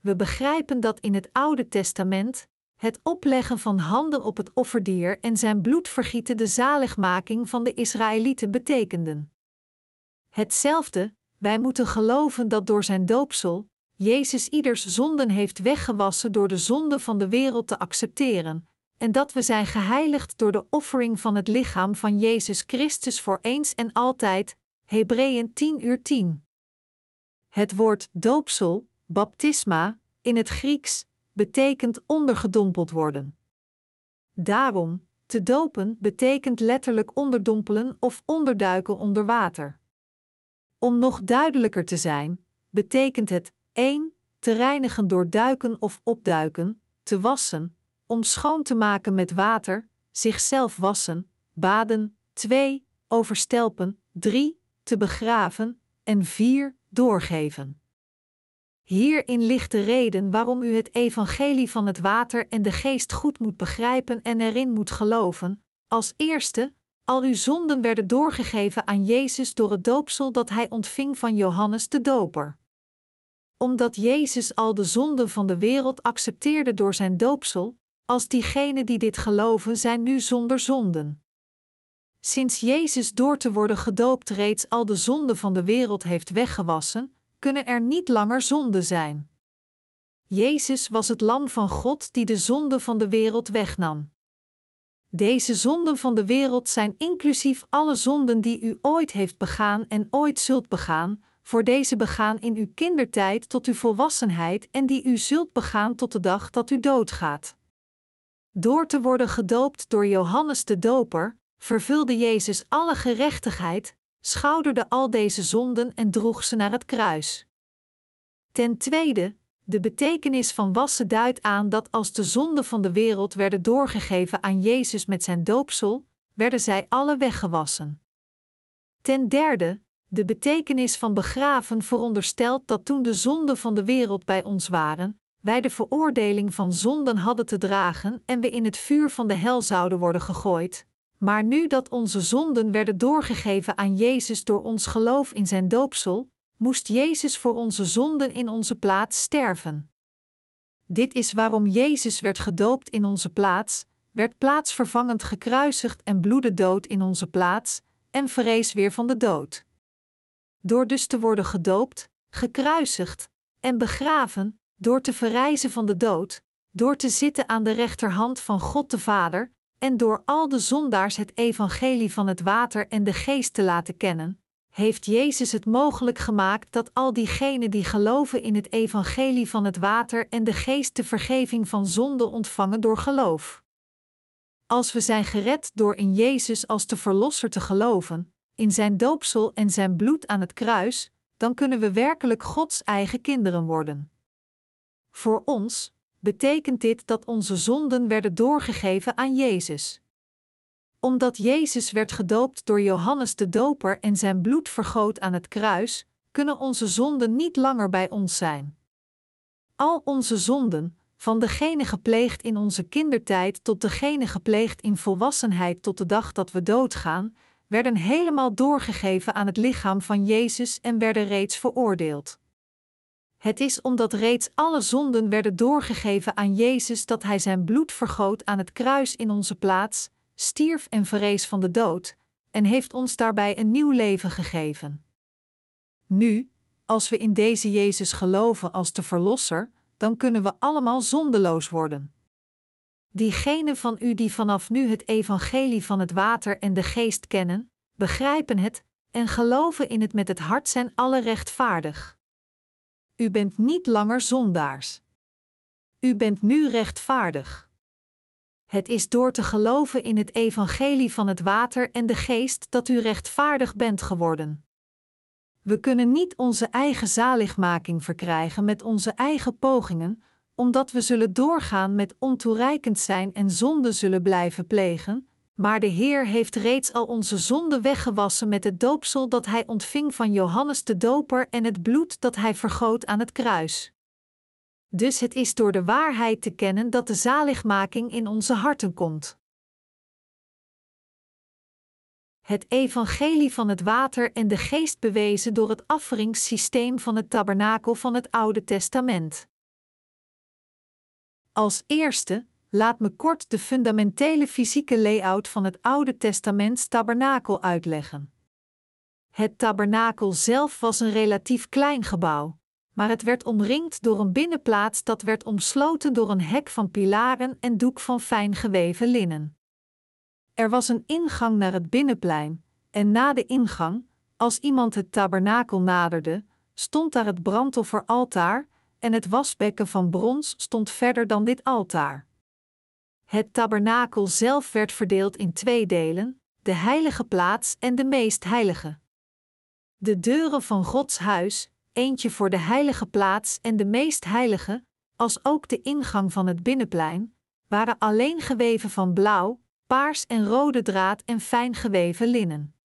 We begrijpen dat in het Oude Testament het opleggen van handen op het offerdier en zijn bloed vergieten de zaligmaking van de Israëlieten betekenden. Hetzelfde, wij moeten geloven dat door zijn doopsel, Jezus ieders zonden heeft weggewassen door de zonde van de wereld te accepteren, en dat we zijn geheiligd door de offering van het lichaam van Jezus Christus voor eens en altijd. Hebreeën 10 uur 10. Het woord doopsel, baptisma, in het Grieks, betekent ondergedompeld worden. Daarom, Te dopen betekent letterlijk onderdompelen of onderduiken onder water. Om nog duidelijker te zijn, betekent het 1. te reinigen door duiken of opduiken, te wassen, om schoon te maken met water, zichzelf wassen, baden, 2. overstelpen, 3. te begraven en 4. doorgeven. Hierin ligt de reden waarom u het evangelie van het water en de geest goed moet begrijpen en erin moet geloven. Als eerste, al uw zonden werden doorgegeven aan Jezus door het doopsel dat hij ontving van Johannes de Doper. Omdat Jezus al de zonden van de wereld accepteerde door zijn doopsel, als diegenen die dit geloven zijn nu zonder zonden. Sinds Jezus door te worden gedoopt reeds al de zonden van de wereld heeft weggewassen, kunnen er niet langer zonden zijn. Jezus was het Lam van God die de zonde van de wereld wegnam. Deze zonden van de wereld zijn inclusief alle zonden die u ooit heeft begaan en ooit zult begaan, voor deze begaan in uw kindertijd tot uw volwassenheid en die u zult begaan tot de dag dat u doodgaat. Door te worden gedoopt door Johannes de Doper, vervulde Jezus alle gerechtigheid, schouderde al deze zonden en droeg ze naar het kruis. Ten tweede, de betekenis van wassen duidt aan dat als de zonden van de wereld werden doorgegeven aan Jezus met zijn doopsel, werden zij alle weggewassen. Ten derde, de betekenis van begraven veronderstelt dat toen de zonden van de wereld bij ons waren, wij de veroordeling van zonden hadden te dragen en we in het vuur van de hel zouden worden gegooid. Maar nu dat onze zonden werden doorgegeven aan Jezus door ons geloof in zijn doopsel, moest Jezus voor onze zonden in onze plaats sterven. Dit is waarom Jezus werd gedoopt in onze plaats, werd plaatsvervangend gekruisigd en bloedde dood in onze plaats, en verrees weer van de dood. Door dus te worden gedoopt, gekruisigd en begraven, door te verrijzen van de dood, door te zitten aan de rechterhand van God de Vader, en door al de zondaars het evangelie van het water en de geest te laten kennen, heeft Jezus het mogelijk gemaakt dat al diegenen die geloven in het evangelie van het water en de geest de vergeving van zonde ontvangen door geloof. Als we zijn gered door in Jezus als de Verlosser te geloven, in zijn doopsel en zijn bloed aan het kruis, dan kunnen we werkelijk Gods eigen kinderen worden. Voor ons betekent dit dat onze zonden werden doorgegeven aan Jezus omdat Jezus werd gedoopt door Johannes de Doper en zijn bloed vergoot aan het kruis, kunnen onze zonden niet langer bij ons zijn. Al onze zonden, van degene gepleegd in onze kindertijd tot degene gepleegd in volwassenheid tot de dag dat we doodgaan, werden helemaal doorgegeven aan het lichaam van Jezus en werden reeds veroordeeld. Het is omdat reeds alle zonden werden doorgegeven aan Jezus dat Hij zijn bloed vergoot aan het kruis in onze plaats, stierf en verrees van de dood, en heeft ons daarbij een nieuw leven gegeven. Nu, als we in deze Jezus geloven als de Verlosser, dan kunnen we allemaal zondeloos worden. Diegenen van u die vanaf nu het evangelie van het water en de geest kennen, begrijpen het en geloven in het met het hart zijn alle rechtvaardig. U bent niet langer zondaars. U bent nu rechtvaardig. Het is door te geloven in het evangelie van het water en de geest dat u rechtvaardig bent geworden. We kunnen niet onze eigen zaligmaking verkrijgen met onze eigen pogingen, omdat we zullen doorgaan met ontoereikend zijn en zonde zullen blijven plegen, maar de Heer heeft reeds al onze zonden weggewassen met het doopsel dat Hij ontving van Johannes de Doper en het bloed dat Hij vergoot aan het kruis. Dus het is door de waarheid te kennen dat de zaligmaking in onze harten komt. Het evangelie van het water en de geest bewezen door het offeringssysteem van het tabernakel van het Oude Testament. Als eerste, laat me kort de fundamentele fysieke layout van het Oude Testaments tabernakel uitleggen. Het tabernakel zelf was een relatief klein gebouw maar het werd omringd door een binnenplaats dat werd omsloten door een hek van pilaren en doek van fijn geweven linnen. Er was een ingang naar het binnenplein, en na de ingang, als iemand het tabernakel naderde, stond daar het brandofferaltaar, en het wasbekken van brons stond verder dan dit altaar. Het tabernakel zelf werd verdeeld in twee delen: de heilige plaats en de meest heilige. De deuren van Gods huis, eentje voor de heilige plaats en de meest heilige, als ook de ingang van het binnenplein, waren alleen geweven van blauw, paars en rode draad en fijn geweven linnen.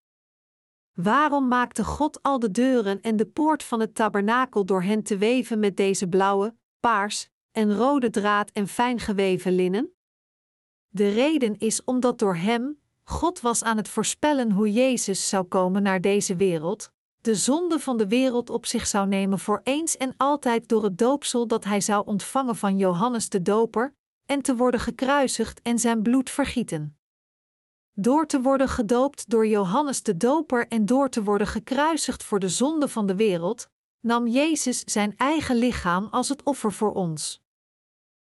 Waarom maakte God al de deuren en de poort van het tabernakel door hen te weven met deze blauwe, paars en rode draad en fijn geweven linnen? De reden is omdat door hem, God was aan het voorspellen hoe Jezus zou komen naar deze wereld, de zonde van de wereld op zich zou nemen voor eens en altijd door het doopsel dat hij zou ontvangen van Johannes de Doper, en te worden gekruisigd en zijn bloed vergieten. Door te worden gedoopt door Johannes de Doper en door te worden gekruisigd voor de zonde van de wereld, nam Jezus zijn eigen lichaam als het offer voor ons.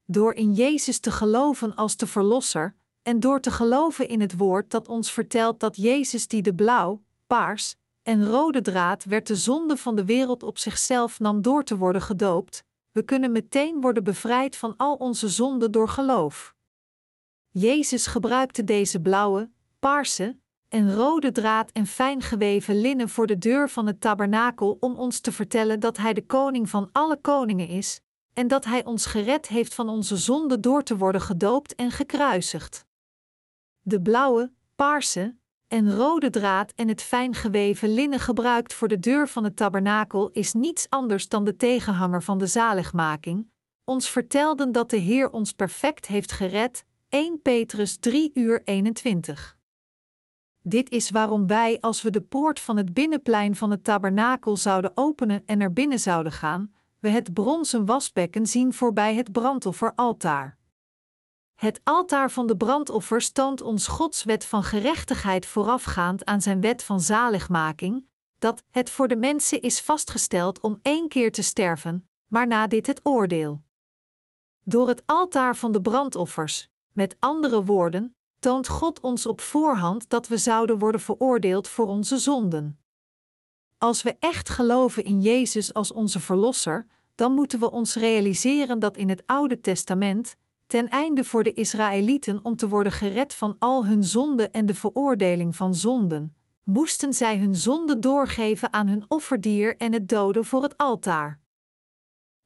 Door in Jezus te geloven als de Verlosser, en door te geloven in het woord dat ons vertelt dat Jezus die de blauw, paars en rode draad werd de zonde van de wereld op zichzelf nam door te worden gedoopt, we kunnen meteen worden bevrijd van al onze zonden door geloof. Jezus gebruikte deze blauwe, paarse en rode draad en fijn geweven linnen voor de deur van het tabernakel om ons te vertellen dat Hij de koning van alle koningen is en dat Hij ons gered heeft van onze zonden door te worden gedoopt en gekruisigd. De blauwe, paarse en rode draad en het fijn geweven linnen gebruikt voor de deur van het tabernakel is niets anders dan de tegenhanger van de zaligmaking, ons vertelden dat de Heer ons perfect heeft gered, 1 Petrus 3 uur 21. Dit is waarom wij, als we de poort van het binnenplein van het tabernakel zouden openen en er binnen zouden gaan, we het bronzen wasbekken zien voorbij het brandofferaltaar. Het altaar van de brandoffers toont ons Gods wet van gerechtigheid voorafgaand aan zijn wet van zaligmaking, dat het voor de mensen is vastgesteld om één keer te sterven, maar na dit het oordeel. Door het altaar van de brandoffers, met andere woorden, toont God ons op voorhand dat we zouden worden veroordeeld voor onze zonden. Als we echt geloven in Jezus als onze Verlosser, dan moeten we ons realiseren dat in het Oude Testament, ten einde voor de Israëlieten om te worden gered van al hun zonden en de veroordeling van zonden, moesten zij hun zonde doorgeven aan hun offerdier en het doden voor het altaar.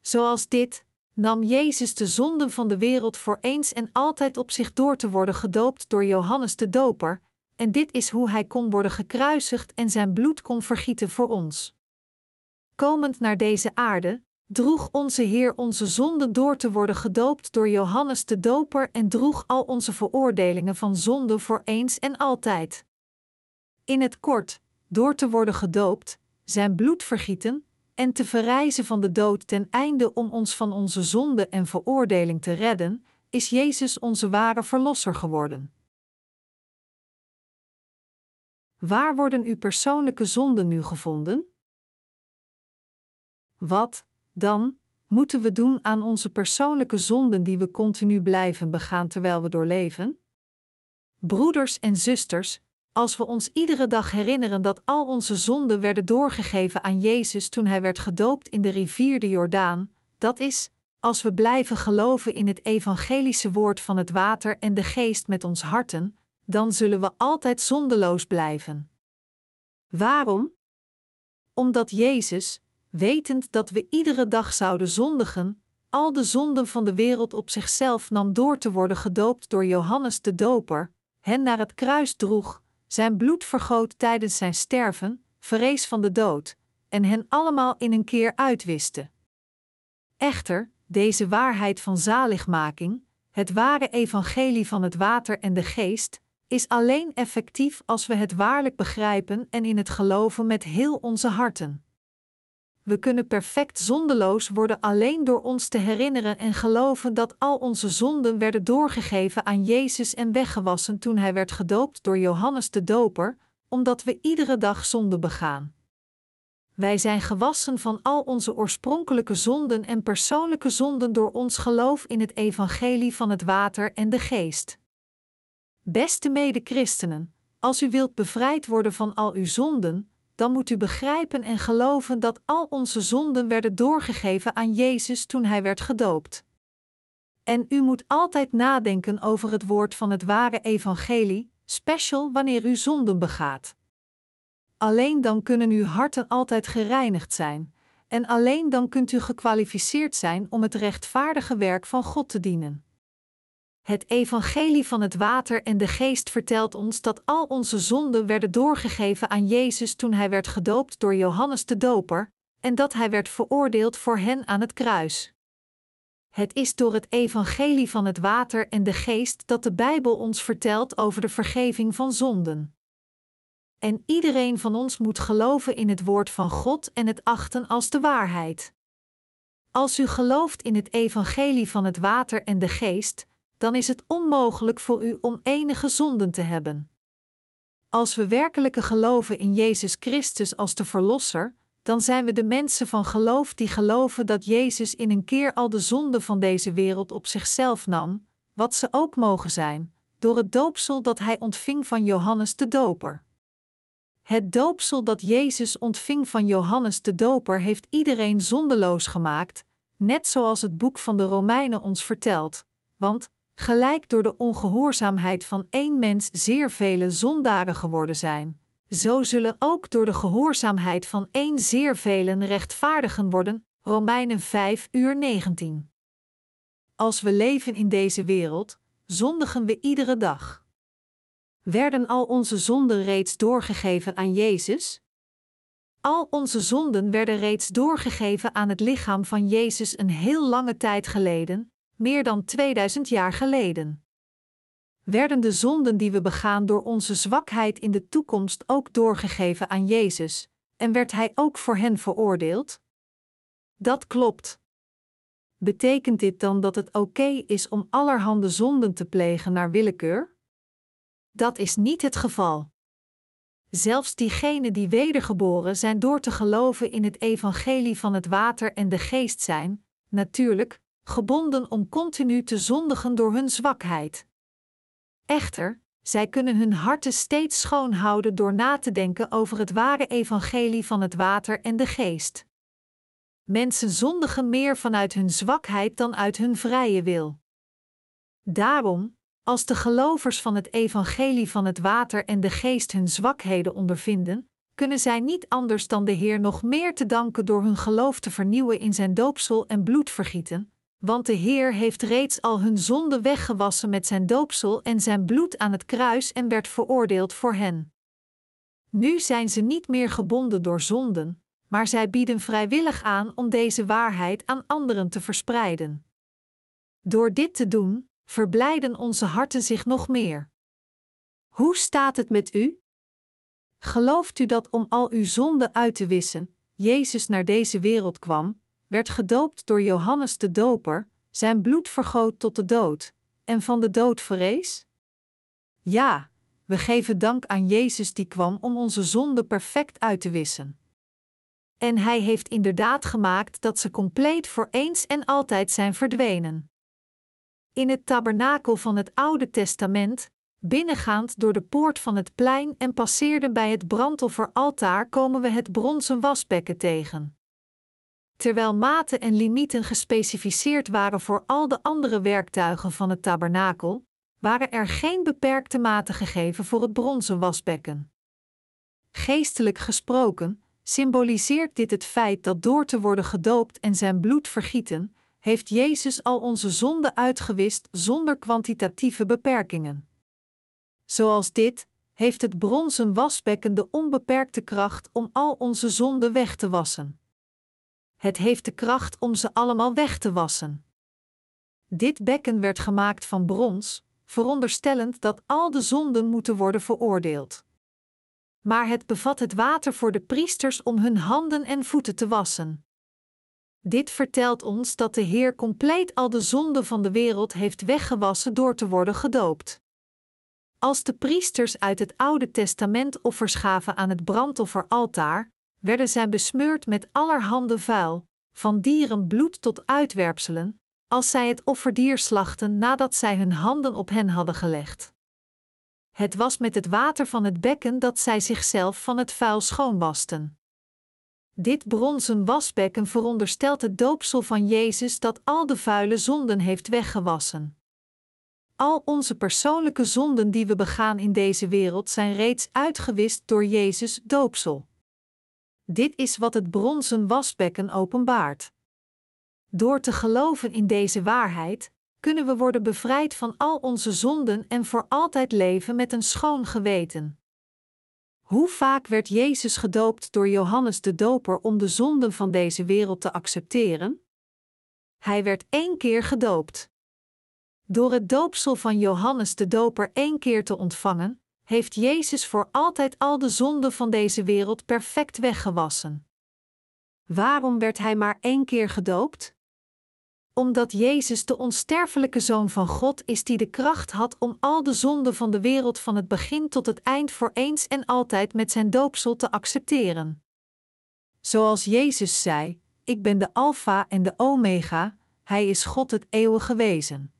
Zoals dit nam Jezus de zonden van de wereld voor eens en altijd op zich door te worden gedoopt door Johannes de Doper, en dit is hoe hij kon worden gekruisigd en zijn bloed kon vergieten voor ons. Komend naar deze aarde, droeg onze Heer onze zonden door te worden gedoopt door Johannes de Doper en droeg al onze veroordelingen van zonde voor eens en altijd. In het kort, door te worden gedoopt, zijn bloed vergieten en te verrijzen van de dood ten einde om ons van onze zonde en veroordeling te redden, is Jezus onze ware Verlosser geworden. Waar worden uw persoonlijke zonden nu gevonden? Wat, dan, moeten we doen aan onze persoonlijke zonden die we continu blijven begaan terwijl we doorleven? Broeders en zusters, als we ons iedere dag herinneren dat al onze zonden werden doorgegeven aan Jezus toen hij werd gedoopt in de rivier de Jordaan, dat is, als we blijven geloven in het evangelische woord van het water en de geest met ons harten, dan zullen we altijd zondeloos blijven. Waarom? Omdat Jezus, wetend dat we iedere dag zouden zondigen, al de zonden van de wereld op zichzelf nam door te worden gedoopt door Johannes de Doper, hen naar het kruis droeg, zijn bloed vergoot tijdens zijn sterven, vrees van de dood, en hen allemaal in een keer uitwiste. Echter, deze waarheid van zaligmaking, het ware evangelie van het water en de geest, is alleen effectief als we het waarlijk begrijpen en in het geloven met heel onze harten. We kunnen perfect zondeloos worden alleen door ons te herinneren en geloven dat al onze zonden werden doorgegeven aan Jezus en weggewassen toen hij werd gedoopt door Johannes de Doper, omdat we iedere dag zonde begaan. Wij zijn gewassen van al onze oorspronkelijke zonden en persoonlijke zonden door ons geloof in het evangelie van het water en de geest. Beste mede-christenen, als u wilt bevrijd worden van al uw zonden, dan moet u begrijpen en geloven dat al onze zonden werden doorgegeven aan Jezus toen hij werd gedoopt. En u moet altijd nadenken over het woord van het ware evangelie, special wanneer u zonden begaat. Alleen dan kunnen uw harten altijd gereinigd zijn, en alleen dan kunt u gekwalificeerd zijn om het rechtvaardige werk van God te dienen. Het evangelie van het water en de geest vertelt ons dat al onze zonden werden doorgegeven aan Jezus toen hij werd gedoopt door Johannes de Doper, en dat hij werd veroordeeld voor hen aan het kruis. Het is door het evangelie van het water en de geest dat de Bijbel ons vertelt over de vergeving van zonden. En iedereen van ons moet geloven in het woord van God en het achten als de waarheid. Als u gelooft in het evangelie van het water en de geest, dan is het onmogelijk voor u om enige zonden te hebben. Als we werkelijke geloven in Jezus Christus als de Verlosser, dan zijn we de mensen van geloof die geloven dat Jezus in een keer al de zonden van deze wereld op zichzelf nam, wat ze ook mogen zijn, door het doopsel dat hij ontving van Johannes de Doper. Het doopsel dat Jezus ontving van Johannes de Doper heeft iedereen zondeloos gemaakt, net zoals het boek van de Romeinen ons vertelt, want gelijk door de ongehoorzaamheid van één mens zeer vele zondaren geworden zijn, zo zullen ook door de gehoorzaamheid van één zeer velen rechtvaardigen worden. Romeinen 5 uur 19. Als we leven in deze wereld, zondigen we iedere dag. Werden al onze zonden reeds doorgegeven aan Jezus? Al onze zonden werden reeds doorgegeven aan het lichaam van Jezus een heel lange tijd geleden, meer dan 2000 jaar geleden. Werden de zonden die we begaan door onze zwakheid in de toekomst ook doorgegeven aan Jezus, en werd Hij ook voor hen veroordeeld? Dat klopt. Betekent dit dan dat het oké is om allerhande zonden te plegen naar willekeur? Dat is niet het geval. Zelfs diegenen die wedergeboren zijn door te geloven in het evangelie van het water en de geest zijn, natuurlijk, gebonden om continu te zondigen door hun zwakheid. Echter, zij kunnen hun harten steeds schoon houden door na te denken over het ware evangelie van het water en de geest. Mensen zondigen meer vanuit hun zwakheid dan uit hun vrije wil. Daarom, als de gelovers van het evangelie van het water en de geest hun zwakheden ondervinden, kunnen zij niet anders dan de Heer nog meer te danken door hun geloof te vernieuwen in zijn doopsel en bloedvergieten, want de Heer heeft reeds al hun zonde weggewassen met zijn doopsel en zijn bloed aan het kruis en werd veroordeeld voor hen. Nu zijn ze niet meer gebonden door zonden, maar zij bieden vrijwillig aan om deze waarheid aan anderen te verspreiden. Door dit te doen, verblijden onze harten zich nog meer. Hoe staat het met u? Gelooft u dat om al uw zonden uit te wissen, Jezus naar deze wereld kwam, werd gedoopt door Johannes de Doper, zijn bloed vergoot tot de dood, en van de dood verrees? Ja, we geven dank aan Jezus die kwam om onze zonden perfect uit te wissen. En hij heeft inderdaad gemaakt dat ze compleet voor eens en altijd zijn verdwenen. In het tabernakel van het Oude Testament, binnengaand door de poort van het plein en passeerden bij het brandofferaltaar, komen we het bronzen wasbekken tegen. Terwijl maten en limieten gespecificeerd waren voor al de andere werktuigen van het tabernakel, waren er geen beperkte maten gegeven voor het bronzen wasbekken. Geestelijk gesproken, symboliseert dit het feit dat door te worden gedoopt en zijn bloed vergieten, heeft Jezus al onze zonden uitgewist zonder kwantitatieve beperkingen. Zoals dit, heeft het bronzen wasbekken de onbeperkte kracht om al onze zonden weg te wassen het heeft de kracht om ze allemaal weg te wassen. Dit bekken werd gemaakt van brons, veronderstellend dat al de zonden moeten worden veroordeeld. Maar het bevat het water voor de priesters om hun handen en voeten te wassen. Dit vertelt ons dat de Heer compleet al de zonden van de wereld heeft weggewassen door te worden gedoopt. Als de priesters uit het Oude Testament offers gaven aan het brandofferaltaar, werden zij besmeurd met allerhande vuil, van dierenbloed tot uitwerpselen, als zij het offerdier slachten nadat zij hun handen op hen hadden gelegd. Het was met het water van het bekken dat zij zichzelf van het vuil schoonwasten. Dit bronzen wasbekken veronderstelt het doopsel van Jezus dat al de vuile zonden heeft weggewassen. Al onze persoonlijke zonden die we begaan in deze wereld zijn reeds uitgewist door Jezus' doopsel. Dit is wat het bronzen wasbekken openbaart. Door te geloven in deze waarheid, kunnen we worden bevrijd van al onze zonden en voor altijd leven met een schoon geweten. Hoe vaak werd Jezus gedoopt door Johannes de Doper om de zonden van deze wereld te accepteren? Hij werd één keer gedoopt. Door het doopsel van Johannes de Doper één keer te ontvangen, heeft Jezus voor altijd al de zonden van deze wereld perfect weggewassen. Waarom werd hij maar één keer gedoopt? Omdat Jezus de onsterfelijke Zoon van God is die de kracht had om al de zonden van de wereld van het begin tot het eind voor eens en altijd met zijn doopsel te accepteren. Zoals Jezus zei: Ik ben de Alpha en de Omega, Hij is God het eeuwige wezen.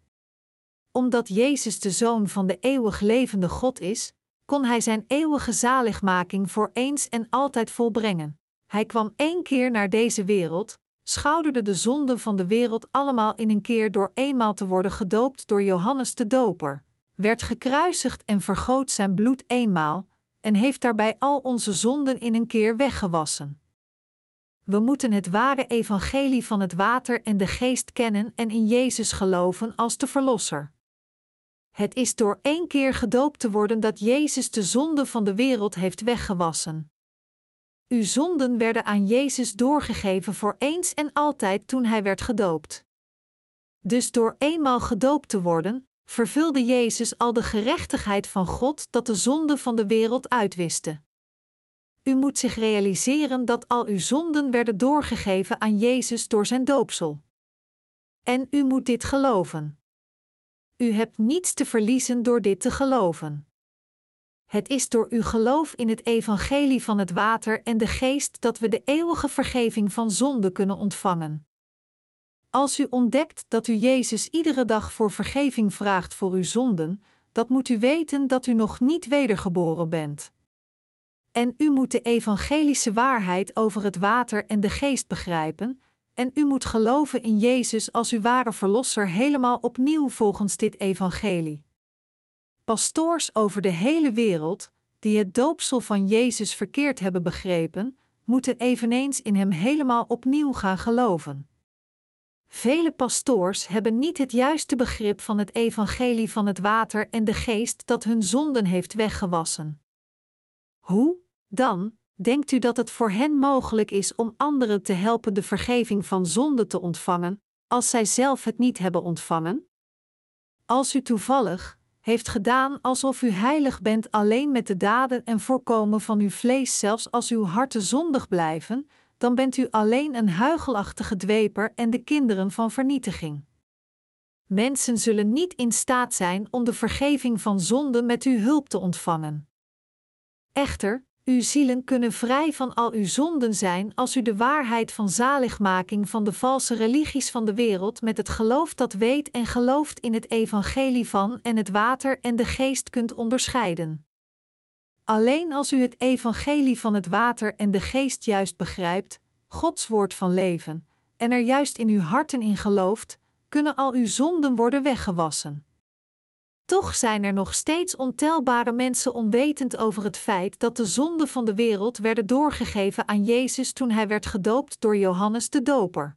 Omdat Jezus de Zoon van de eeuwig levende God is, kon Hij zijn eeuwige zaligmaking voor eens en altijd volbrengen. Hij kwam één keer naar deze wereld, schouderde de zonden van de wereld allemaal in een keer door eenmaal te worden gedoopt door Johannes de Doper, werd gekruisigd en vergoot zijn bloed eenmaal, en heeft daarbij al onze zonden in een keer weggewassen. We moeten het ware evangelie van het water en de geest kennen en in Jezus geloven als de Verlosser. Het is door één keer gedoopt te worden dat Jezus de zonde van de wereld heeft weggewassen. Uw zonden werden aan Jezus doorgegeven voor eens en altijd toen hij werd gedoopt. Dus door eenmaal gedoopt te worden, vervulde Jezus al de gerechtigheid van God dat de zonde van de wereld uitwiste. U moet zich realiseren dat al uw zonden werden doorgegeven aan Jezus door zijn doopsel. En u moet dit geloven. U hebt niets te verliezen door dit te geloven. Het is door uw geloof in het evangelie van het water en de geest dat we de eeuwige vergeving van zonde kunnen ontvangen. Als u ontdekt dat u Jezus iedere dag voor vergeving vraagt voor uw zonden, dat moet u weten dat u nog niet wedergeboren bent. En u moet de evangelische waarheid over het water en de geest begrijpen, en u moet geloven in Jezus als uw ware verlosser helemaal opnieuw volgens dit evangelie. Pastoors over de hele wereld, die het doopsel van Jezus verkeerd hebben begrepen, moeten eveneens in Hem helemaal opnieuw gaan geloven. Vele pastoors hebben niet het juiste begrip van het evangelie van het water en de geest dat hun zonden heeft weggewassen. Hoe, dan, denkt u dat het voor hen mogelijk is om anderen te helpen de vergeving van zonde te ontvangen, als zij zelf het niet hebben ontvangen? Als u toevallig, heeft gedaan alsof u heilig bent alleen met de daden en voorkomen van uw vlees, zelfs als uw harten zondig blijven, dan bent u alleen een huigelachtige dweper en de kinderen van vernietiging. Mensen zullen niet in staat zijn om de vergeving van zonde met uw hulp te ontvangen. Echter, uw zielen kunnen vrij van al uw zonden zijn als u de waarheid van zaligmaking van de valse religies van de wereld met het geloof dat weet en gelooft in het evangelie van en het water en de geest kunt onderscheiden. Alleen als u het evangelie van het water en de geest juist begrijpt, Gods woord van leven, en er juist in uw harten in gelooft, kunnen al uw zonden worden weggewassen. Toch zijn er nog steeds ontelbare mensen onwetend over het feit dat de zonden van de wereld werden doorgegeven aan Jezus toen hij werd gedoopt door Johannes de Doper.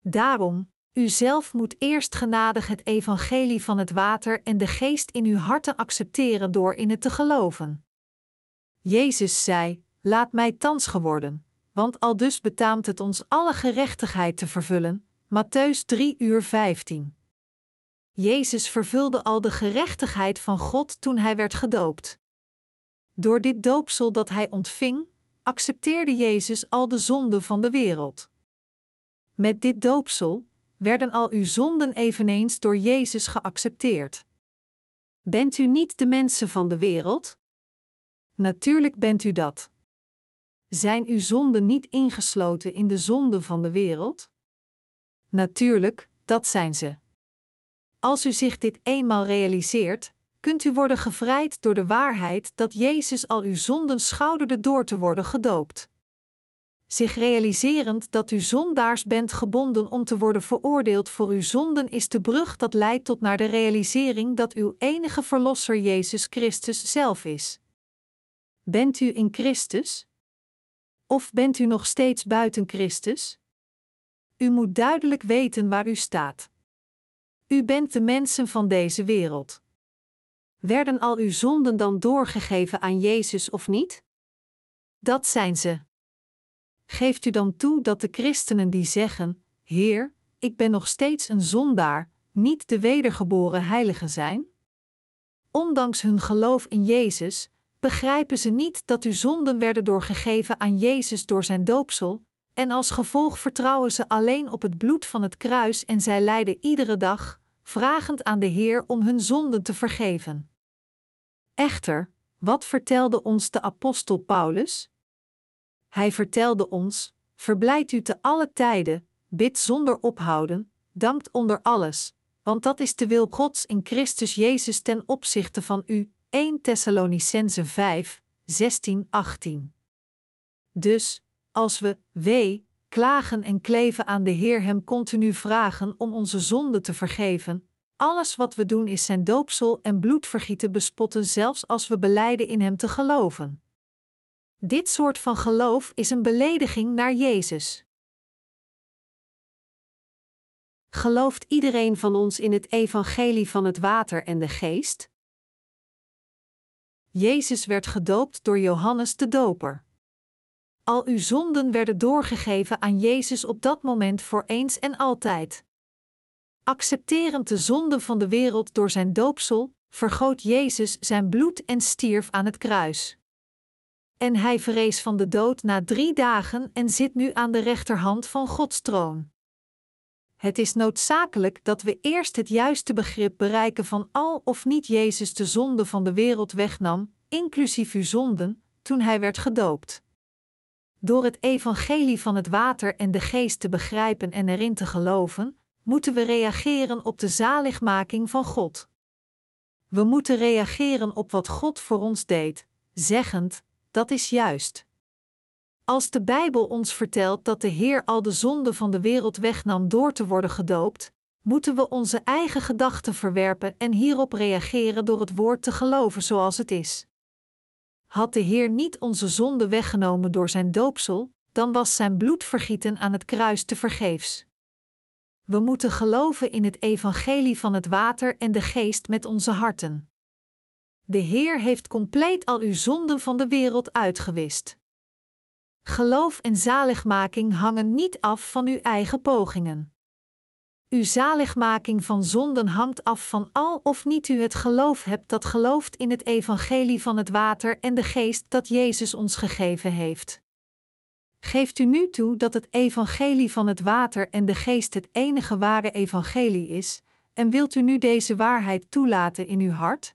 Daarom, u zelf moet eerst genadig het evangelie van het water en de geest in uw harten accepteren door in het te geloven. Jezus zei: Laat mij thans geworden, want al dus betaamt het ons alle gerechtigheid te vervullen. Matthäus 3 uur 15. Jezus vervulde al de gerechtigheid van God toen hij werd gedoopt. Door dit doopsel dat hij ontving, accepteerde Jezus al de zonden van de wereld. Met dit doopsel werden al uw zonden eveneens door Jezus geaccepteerd. Bent u niet de mensen van de wereld? Natuurlijk bent u dat. Zijn uw zonden niet ingesloten in de zonden van de wereld? Natuurlijk, dat zijn ze. Als u zich dit eenmaal realiseert, kunt u worden gevrijd door de waarheid dat Jezus al uw zonden schouderde door te worden gedoopt. zich realiserend dat u zondaars bent gebonden om te worden veroordeeld voor uw zonden, is de brug dat leidt tot naar de realisering dat uw enige verlosser Jezus Christus zelf is. Bent u in Christus? Of bent u nog steeds buiten Christus? U moet duidelijk weten waar u staat. U bent de mensen van deze wereld. Werden al uw zonden dan doorgegeven aan Jezus of niet? Dat zijn ze. Geeft u dan toe dat de christenen die zeggen: Heer, ik ben nog steeds een zondaar, niet de wedergeboren heilige zijn? Ondanks hun geloof in Jezus, begrijpen ze niet dat uw zonden werden doorgegeven aan Jezus door zijn doopsel, en als gevolg vertrouwen ze alleen op het bloed van het kruis en zij lijden iedere dag, vragend aan de Heer om hun zonden te vergeven. Echter, wat vertelde ons de apostel Paulus? Hij vertelde ons: Verblijd u te alle tijden, bid zonder ophouden, dankt onder alles, want dat is de wil Gods in Christus Jezus ten opzichte van u. 1 Thessalonicense 5, 16, 18. Dus, als we, wee, klagen en kleven aan de Heer Hem continu vragen om onze zonde te vergeven, alles wat we doen is Zijn doopsel en bloedvergieten bespotten, zelfs als we beleiden in Hem te geloven. Dit soort van geloof is een belediging naar Jezus. Gelooft iedereen van ons in het evangelie van het water en de geest? Jezus werd gedoopt door Johannes de Doper. Al uw zonden werden doorgegeven aan Jezus op dat moment voor eens en altijd. Accepterend de zonden van de wereld door zijn doopsel, vergoot Jezus zijn bloed en stierf aan het kruis. En hij verrees van de dood na drie dagen en zit nu aan de rechterhand van Gods troon. Het is noodzakelijk dat we eerst het juiste begrip bereiken van al of niet Jezus de zonde van de wereld wegnam, inclusief uw zonden, toen hij werd gedoopt. Door het evangelie van het water en de geest te begrijpen en erin te geloven, moeten we reageren op de zaligmaking van God. We moeten reageren op wat God voor ons deed, zeggend: dat is juist. Als de Bijbel ons vertelt dat de Heer al de zonde van de wereld wegnam door te worden gedoopt, moeten we onze eigen gedachten verwerpen en hierop reageren door het woord te geloven zoals het is. Had de Heer niet onze zonde weggenomen door zijn doopsel, dan was zijn bloedvergieten aan het kruis te vergeefs. We moeten geloven in het evangelie van het water en de geest met onze harten. De Heer heeft compleet al uw zonden van de wereld uitgewist. Geloof en zaligmaking hangen niet af van uw eigen pogingen. Uw zaligmaking van zonden hangt af van al of niet u het geloof hebt dat gelooft in het evangelie van het water en de geest dat Jezus ons gegeven heeft. Geeft u nu toe dat het evangelie van het water en de geest het enige ware evangelie is, en wilt u nu deze waarheid toelaten in uw hart?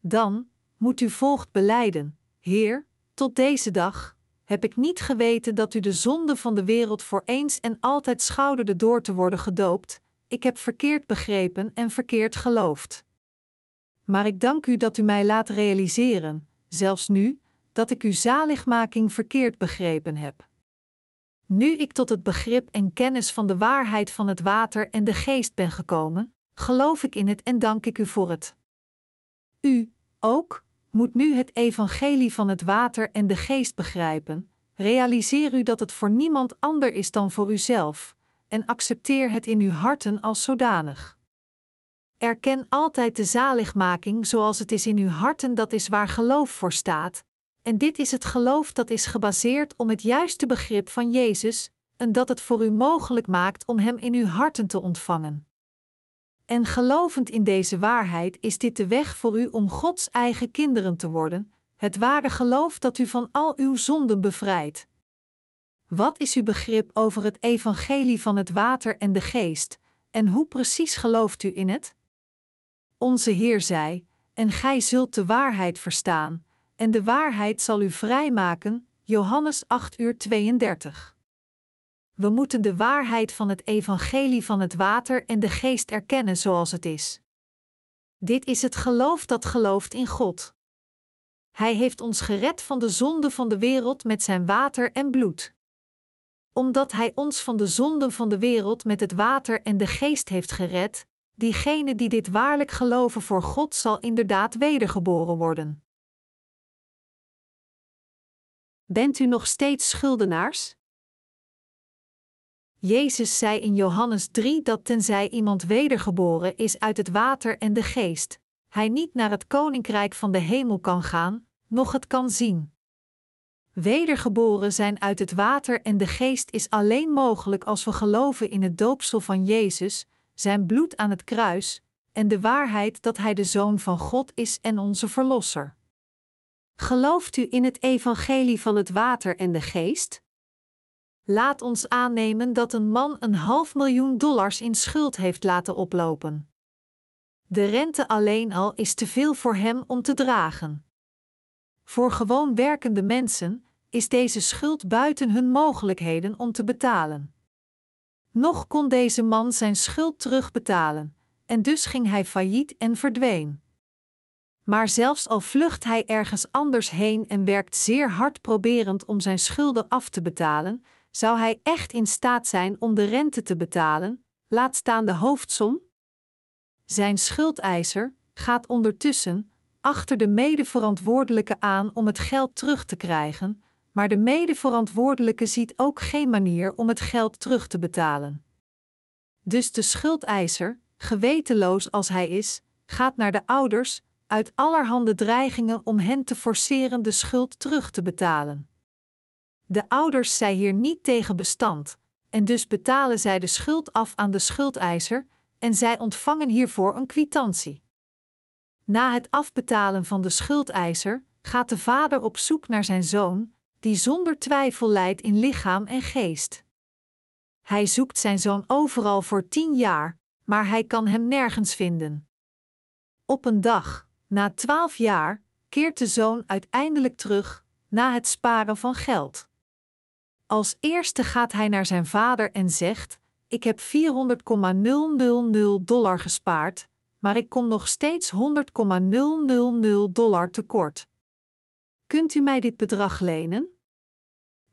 Dan moet u volgt beleiden: Heer, tot deze dag heb ik niet geweten dat u de zonde van de wereld voor eens en altijd schouderde door te worden gedoopt. Ik heb verkeerd begrepen en verkeerd geloofd. Maar ik dank u dat u mij laat realiseren, zelfs nu, dat ik uw zaligmaking verkeerd begrepen heb. Nu ik tot het begrip en kennis van de waarheid van het water en de geest ben gekomen, geloof ik in het en dank ik u voor het. U, ook, moet nu het evangelie van het water en de geest begrijpen. Realiseer u dat het voor niemand ander is dan voor uzelf, en accepteer het in uw harten als zodanig. Erken altijd de zaligmaking zoals het is in uw harten, dat is waar geloof voor staat. En dit is het geloof dat is gebaseerd om het juiste begrip van Jezus, en dat het voor u mogelijk maakt om Hem in uw harten te ontvangen. En gelovend in deze waarheid is dit de weg voor u om Gods eigen kinderen te worden, het ware geloof dat u van al uw zonden bevrijdt. Wat is uw begrip over het evangelie van het water en de geest, en hoe precies gelooft u in het? Onze Heer zei: En gij zult de waarheid verstaan, en de waarheid zal u vrijmaken. Johannes 8 uur 32. We moeten de waarheid van het evangelie van het water en de geest erkennen zoals het is. Dit is het geloof dat gelooft in God. Hij heeft ons gered van de zonde van de wereld met zijn water en bloed. omdat Hij ons van de zonden van de wereld met het water en de geest heeft gered, diegene die dit waarlijk geloven voor God zal inderdaad wedergeboren worden. Bent u nog steeds schuldenaars? Jezus zei in Johannes 3 dat tenzij iemand wedergeboren is uit het water en de geest, hij niet naar het koninkrijk van de hemel kan gaan, noch het kan zien. Wedergeboren zijn uit het water en de geest is alleen mogelijk als we geloven in het doopsel van Jezus, zijn bloed aan het kruis, en de waarheid dat Hij de Zoon van God is en onze Verlosser. Gelooft u in het evangelie van het water en de geest? Laat ons aannemen dat een man een half miljoen dollars in schuld heeft laten oplopen. De rente alleen al is te veel voor hem om te dragen. Voor gewoon werkende mensen is deze schuld buiten hun mogelijkheden om te betalen. Nog kon deze man zijn schuld terugbetalen, en dus ging hij failliet en verdween. Maar zelfs al vlucht hij ergens anders heen en werkt zeer hard proberend om zijn schulden af te betalen, zou hij echt in staat zijn om de rente te betalen, laat staan de hoofdsom? Zijn schuldeiser gaat ondertussen achter de medeverantwoordelijke aan om het geld terug te krijgen, maar de medeverantwoordelijke ziet ook geen manier om het geld terug te betalen. Dus de schuldeiser, gewetenloos als hij is, gaat naar de ouders, uit allerhande dreigingen om hen te forceren de schuld terug te betalen. De ouders zijn hier niet tegen bestand, en dus betalen zij de schuld af aan de schuldeiser, en zij ontvangen hiervoor een kwitantie. Na het afbetalen van de schuldeiser gaat de vader op zoek naar zijn zoon, die zonder twijfel lijdt in lichaam en geest. Hij zoekt zijn zoon overal voor tien jaar, maar hij kan hem nergens vinden. Op een dag, na twaalf jaar, keert de zoon uiteindelijk terug, na het sparen van geld. Als eerste gaat hij naar zijn vader en zegt: Ik heb 400,000 dollar gespaard, maar ik kom nog steeds 100,000 dollar tekort. Kunt u mij dit bedrag lenen?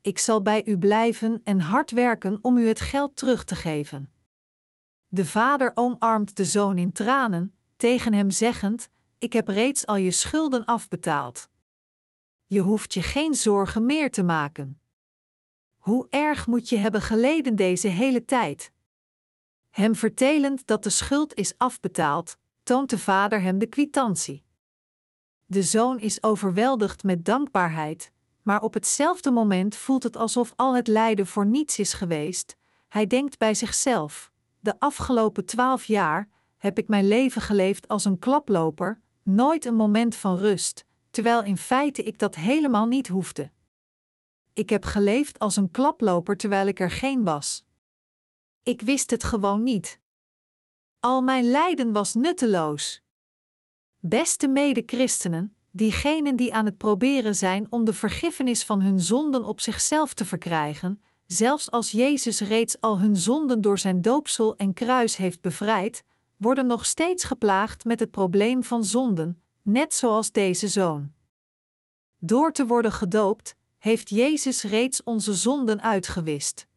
Ik zal bij u blijven en hard werken om u het geld terug te geven. De vader omarmt de zoon in tranen, tegen hem zeggend: Ik heb reeds al je schulden afbetaald. Je hoeft je geen zorgen meer te maken. Hoe erg moet je hebben geleden deze hele tijd? Hem vertelend dat de schuld is afbetaald, toont de vader hem de kwitantie. De zoon is overweldigd met dankbaarheid, maar op hetzelfde moment voelt het alsof al het lijden voor niets is geweest. Hij denkt bij zichzelf: De afgelopen twaalf jaar heb ik mijn leven geleefd als een klaploper, nooit een moment van rust, terwijl in feite ik dat helemaal niet hoefde. Ik heb geleefd als een klaploper terwijl ik er geen was. Ik wist het gewoon niet. Al mijn lijden was nutteloos. Beste mede-christenen, diegenen die aan het proberen zijn om de vergiffenis van hun zonden op zichzelf te verkrijgen, zelfs als Jezus reeds al hun zonden door zijn doopsel en kruis heeft bevrijd, worden nog steeds geplaagd met het probleem van zonden, net zoals deze zoon. Door te worden gedoopt, heeft Jezus reeds onze zonden uitgewist.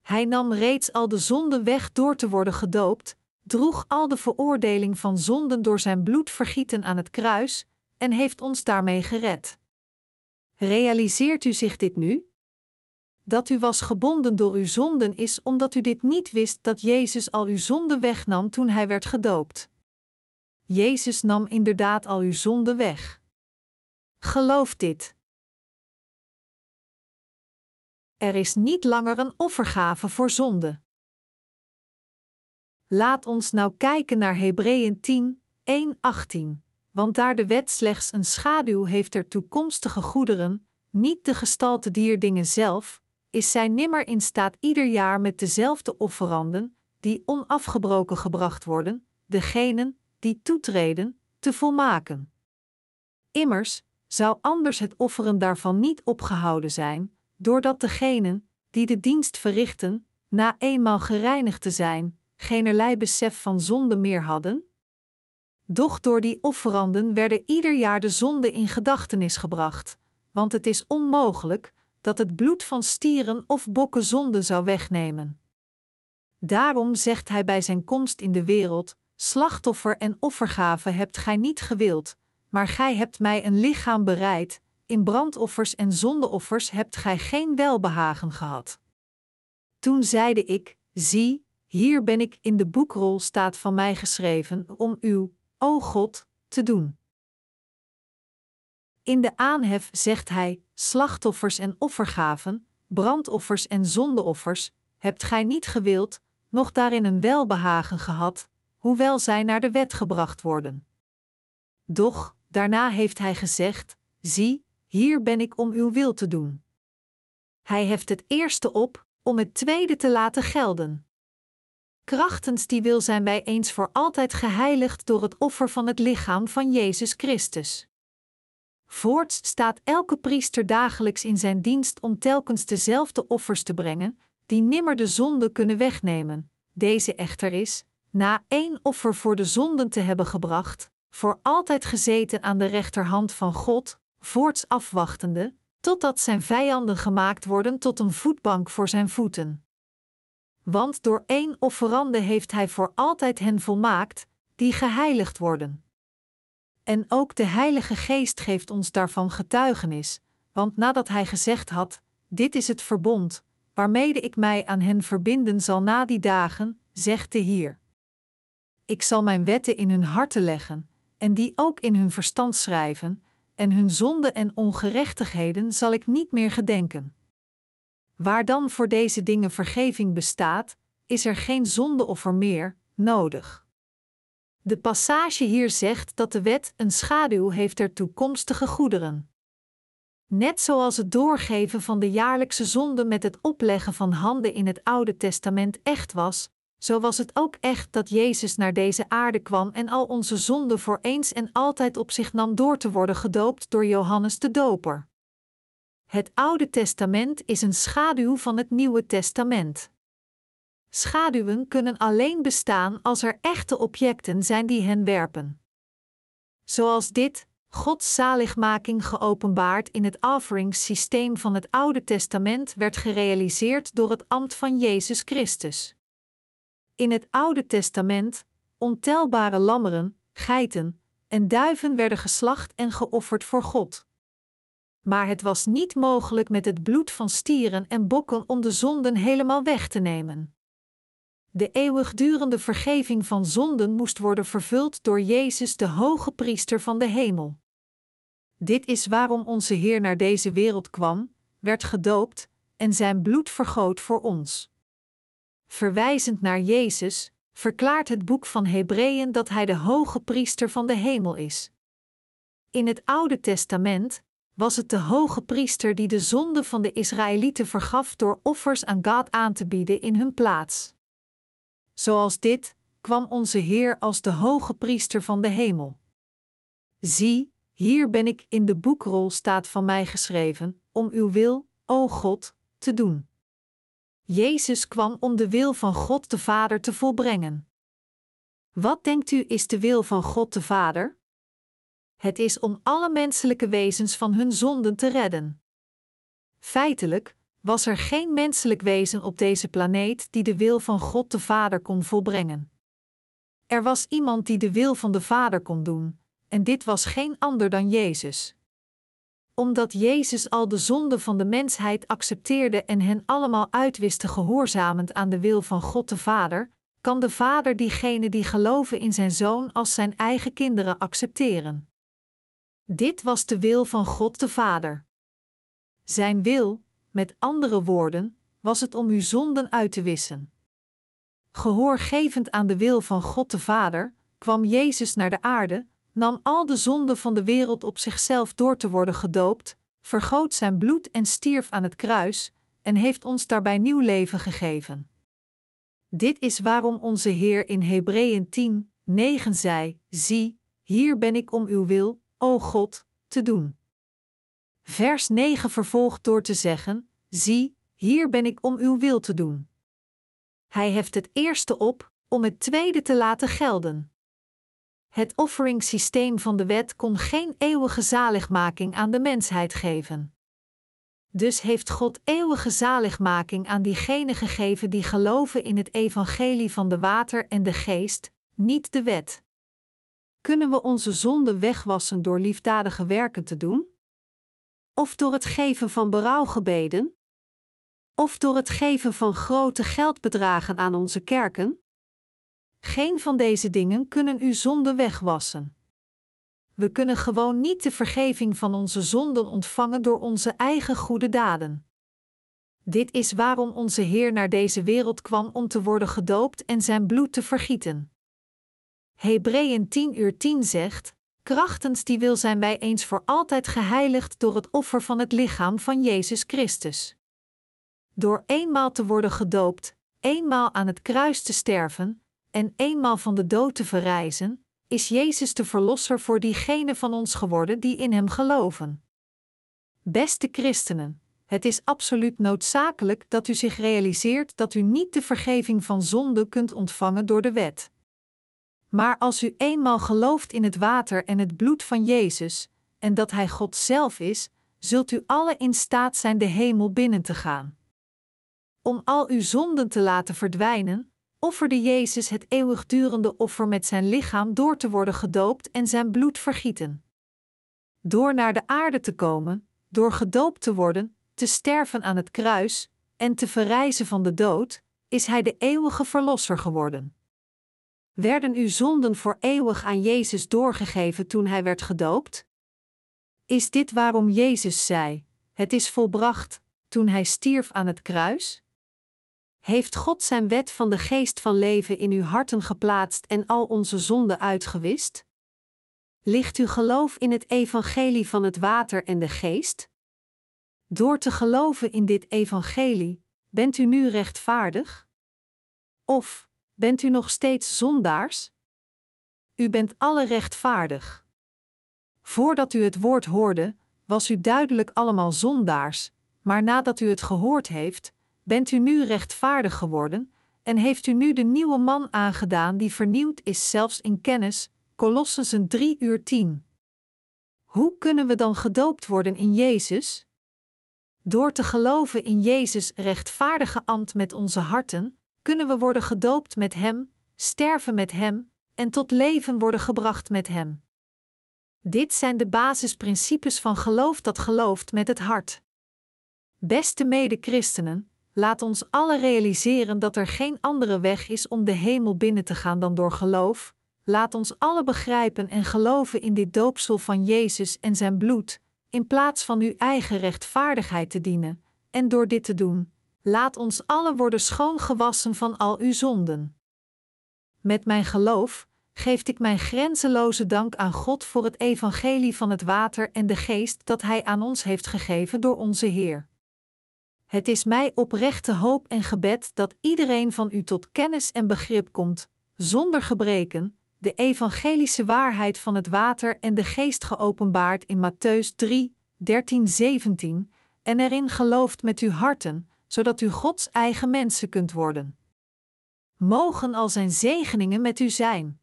Hij nam reeds al de zonden weg door te worden gedoopt, droeg al de veroordeling van zonden door zijn bloed vergieten aan het kruis en heeft ons daarmee gered. Realiseert u zich dit nu? Dat u was gebonden door uw zonden is omdat u dit niet wist dat Jezus al uw zonden wegnam toen hij werd gedoopt. Jezus nam inderdaad al uw zonden weg. Geloof dit. Er is niet langer een offergave voor zonde. Laat ons nou kijken naar Hebreeën 10, 1, 18. Want daar de wet slechts een schaduw heeft der toekomstige goederen, niet de gestalte dier dingen zelf, is zij nimmer in staat ieder jaar met dezelfde offeranden, die onafgebroken gebracht worden, degenen die toetreden, te volmaken. Immers zou anders het offeren daarvan niet opgehouden zijn, doordat degenen die de dienst verrichten, na eenmaal gereinigd te zijn, geenerlei besef van zonde meer hadden? Doch door die offeranden werden ieder jaar de zonden in gedachtenis gebracht, want het is onmogelijk, dat het bloed van stieren of bokken zonde zou wegnemen. Daarom zegt hij bij zijn komst in de wereld: Slachtoffer en offergave hebt gij niet gewild, maar gij hebt mij een lichaam bereid, in brandoffers en zondeoffers hebt gij geen welbehagen gehad. Toen zeide ik: Zie, hier ben ik in de boekrol staat van mij geschreven om uw, o God, te doen. In de aanhef zegt hij: slachtoffers en offergaven, brandoffers en zondeoffers, hebt gij niet gewild, nog daarin een welbehagen gehad, hoewel zij naar de wet gebracht worden. Doch, daarna heeft hij gezegd: Zie, hier ben ik om uw wil te doen. Hij heft het eerste op, om het tweede te laten gelden. Krachtens die wil zijn wij eens voor altijd geheiligd door het offer van het lichaam van Jezus Christus. Voorts staat elke priester dagelijks in zijn dienst om telkens dezelfde offers te brengen, die nimmer de zonde kunnen wegnemen. Deze echter is, na één offer voor de zonden te hebben gebracht, voor altijd gezeten aan de rechterhand van God, voorts afwachtende, totdat zijn vijanden gemaakt worden tot een voetbank voor zijn voeten. Want door één offerande heeft hij voor altijd hen volmaakt, die geheiligd worden. En ook de Heilige Geest geeft ons daarvan getuigenis, want nadat hij gezegd had: Dit is het verbond, waarmede ik mij aan hen verbinden zal na die dagen, zegt de Heer. Ik zal mijn wetten in hun harten leggen, en die ook in hun verstand schrijven, en hun zonden en ongerechtigheden zal ik niet meer gedenken. Waar dan voor deze dingen vergeving bestaat, is er geen zondeoffer meer nodig. De passage hier zegt dat de wet een schaduw heeft der toekomstige goederen. Net zoals het doorgeven van de jaarlijkse zonde met het opleggen van handen in het Oude Testament echt was, zo was het ook echt dat Jezus naar deze aarde kwam en al onze zonden voor eens en altijd op zich nam door te worden gedoopt door Johannes de Doper. Het Oude Testament is een schaduw van het Nieuwe Testament. Schaduwen kunnen alleen bestaan als er echte objecten zijn die hen werpen. Zoals dit, Gods zaligmaking geopenbaard in het offeringssysteem van het Oude Testament werd gerealiseerd door het ambt van Jezus Christus. In het Oude Testament, ontelbare lammeren, geiten en duiven werden geslacht en geofferd voor God. Maar het was niet mogelijk met het bloed van stieren en bokken om de zonden helemaal weg te nemen. De eeuwigdurende vergeving van zonden moest worden vervuld door Jezus, de hoge priester van de hemel. Dit is waarom onze Heer naar deze wereld kwam, werd gedoopt en zijn bloed vergoot voor ons. Verwijzend naar Jezus, verklaart het boek van Hebreeën dat hij de hoge priester van de hemel is. In het Oude Testament was het de hoge priester die de zonde van de Israëlieten vergaf door offers aan God aan te bieden in hun plaats. Zoals dit kwam onze Heer als de hoge priester van de hemel. Zie, hier ben ik in de boekrol staat van mij geschreven, om uw wil, o God, te doen. Jezus kwam om de wil van God de Vader te volbrengen. Wat denkt u is de wil van God de Vader? Het is om alle menselijke wezens van hun zonden te redden. Feitelijk was er geen menselijk wezen op deze planeet die de wil van God de Vader kon volbrengen. Er was iemand die de wil van de Vader kon doen, en dit was geen ander dan Jezus. Omdat Jezus al de zonden van de mensheid accepteerde en hen allemaal uitwiste gehoorzamend aan de wil van God de Vader, kan de Vader diegenen die geloven in zijn Zoon als zijn eigen kinderen accepteren. Dit was de wil van God de Vader. Zijn wil, met andere woorden, was het om uw zonden uit te wissen. Gehoorgevend aan de wil van God de Vader, kwam Jezus naar de aarde, nam al de zonden van de wereld op zichzelf door te worden gedoopt, vergoot zijn bloed en stierf aan het kruis, en heeft ons daarbij nieuw leven gegeven. Dit is waarom onze Heer in Hebreeën 10, 9 zei: Zie, hier ben ik om uw wil, o God, te doen. Vers 9 vervolgt door te zeggen: Zie, hier ben ik om uw wil te doen. Hij heft het eerste op, om het tweede te laten gelden. Het offeringssysteem van de wet kon geen eeuwige zaligmaking aan de mensheid geven. Dus heeft God eeuwige zaligmaking aan diegenen gegeven die geloven in het evangelie van de water en de geest, niet de wet. Kunnen we onze zonden wegwassen door liefdadige werken te doen? Of door het geven van berouwgebeden? Of door het geven van grote geldbedragen aan onze kerken? Geen van deze dingen kunnen uw zonde wegwassen. We kunnen gewoon niet de vergeving van onze zonden ontvangen door onze eigen goede daden. Dit is waarom onze Heer naar deze wereld kwam om te worden gedoopt en zijn bloed te vergieten. Hebreeën 10 uur 10 zegt: Krachtens die wil zijn wij eens voor altijd geheiligd door het offer van het lichaam van Jezus Christus. Door eenmaal te worden gedoopt, eenmaal aan het kruis te sterven en eenmaal van de dood te verrijzen, is Jezus de Verlosser voor diegenen van ons geworden die in Hem geloven. Beste christenen, het is absoluut noodzakelijk dat u zich realiseert dat u niet de vergeving van zonde kunt ontvangen door de wet. Maar als u eenmaal gelooft in het water en het bloed van Jezus, en dat Hij God zelf is, zult u alle in staat zijn de hemel binnen te gaan. Om al uw zonden te laten verdwijnen, offerde Jezus het eeuwigdurende offer met zijn lichaam door te worden gedoopt en zijn bloed vergieten. Door naar de aarde te komen, door gedoopt te worden, te sterven aan het kruis en te verrijzen van de dood, is Hij de eeuwige Verlosser geworden. Werden uw zonden voor eeuwig aan Jezus doorgegeven toen Hij werd gedoopt? Is dit waarom Jezus zei: Het is volbracht, toen Hij stierf aan het kruis? Heeft God zijn wet van de geest van leven in uw harten geplaatst en al onze zonden uitgewist? Ligt uw geloof in het evangelie van het water en de geest? Door te geloven in dit evangelie, bent u nu rechtvaardig? Of bent u nog steeds zondaars? U bent alle rechtvaardig. Voordat u het woord hoorde, was u duidelijk allemaal zondaars, maar nadat u het gehoord heeft, bent u nu rechtvaardig geworden en heeft u nu de nieuwe man aangedaan die vernieuwd is zelfs in kennis, Colossensen 3 uur 10. Hoe kunnen we dan gedoopt worden in Jezus? Door te geloven in Jezus' rechtvaardige ambt met onze harten, kunnen we worden gedoopt met Hem, sterven met Hem en tot leven worden gebracht met Hem. Dit zijn de basisprincipes van geloof dat gelooft met het hart. Beste mede-christenen, laat ons alle realiseren dat er geen andere weg is om de hemel binnen te gaan dan door geloof. Laat ons alle begrijpen en geloven in dit doopsel van Jezus en zijn bloed, in plaats van uw eigen rechtvaardigheid te dienen. En door dit te doen, laat ons alle worden schoongewassen van al uw zonden. Met mijn geloof geef ik mijn grenzeloze dank aan God voor het evangelie van het water en de geest dat Hij aan ons heeft gegeven door onze Heer. Het is mij oprechte hoop en gebed dat iedereen van u tot kennis en begrip komt, zonder gebreken, de evangelische waarheid van het water en de geest geopenbaard in Matthäus 3, 13, 17, en erin gelooft met uw harten, zodat u Gods eigen mensen kunt worden. Mogen al zijn zegeningen met u zijn.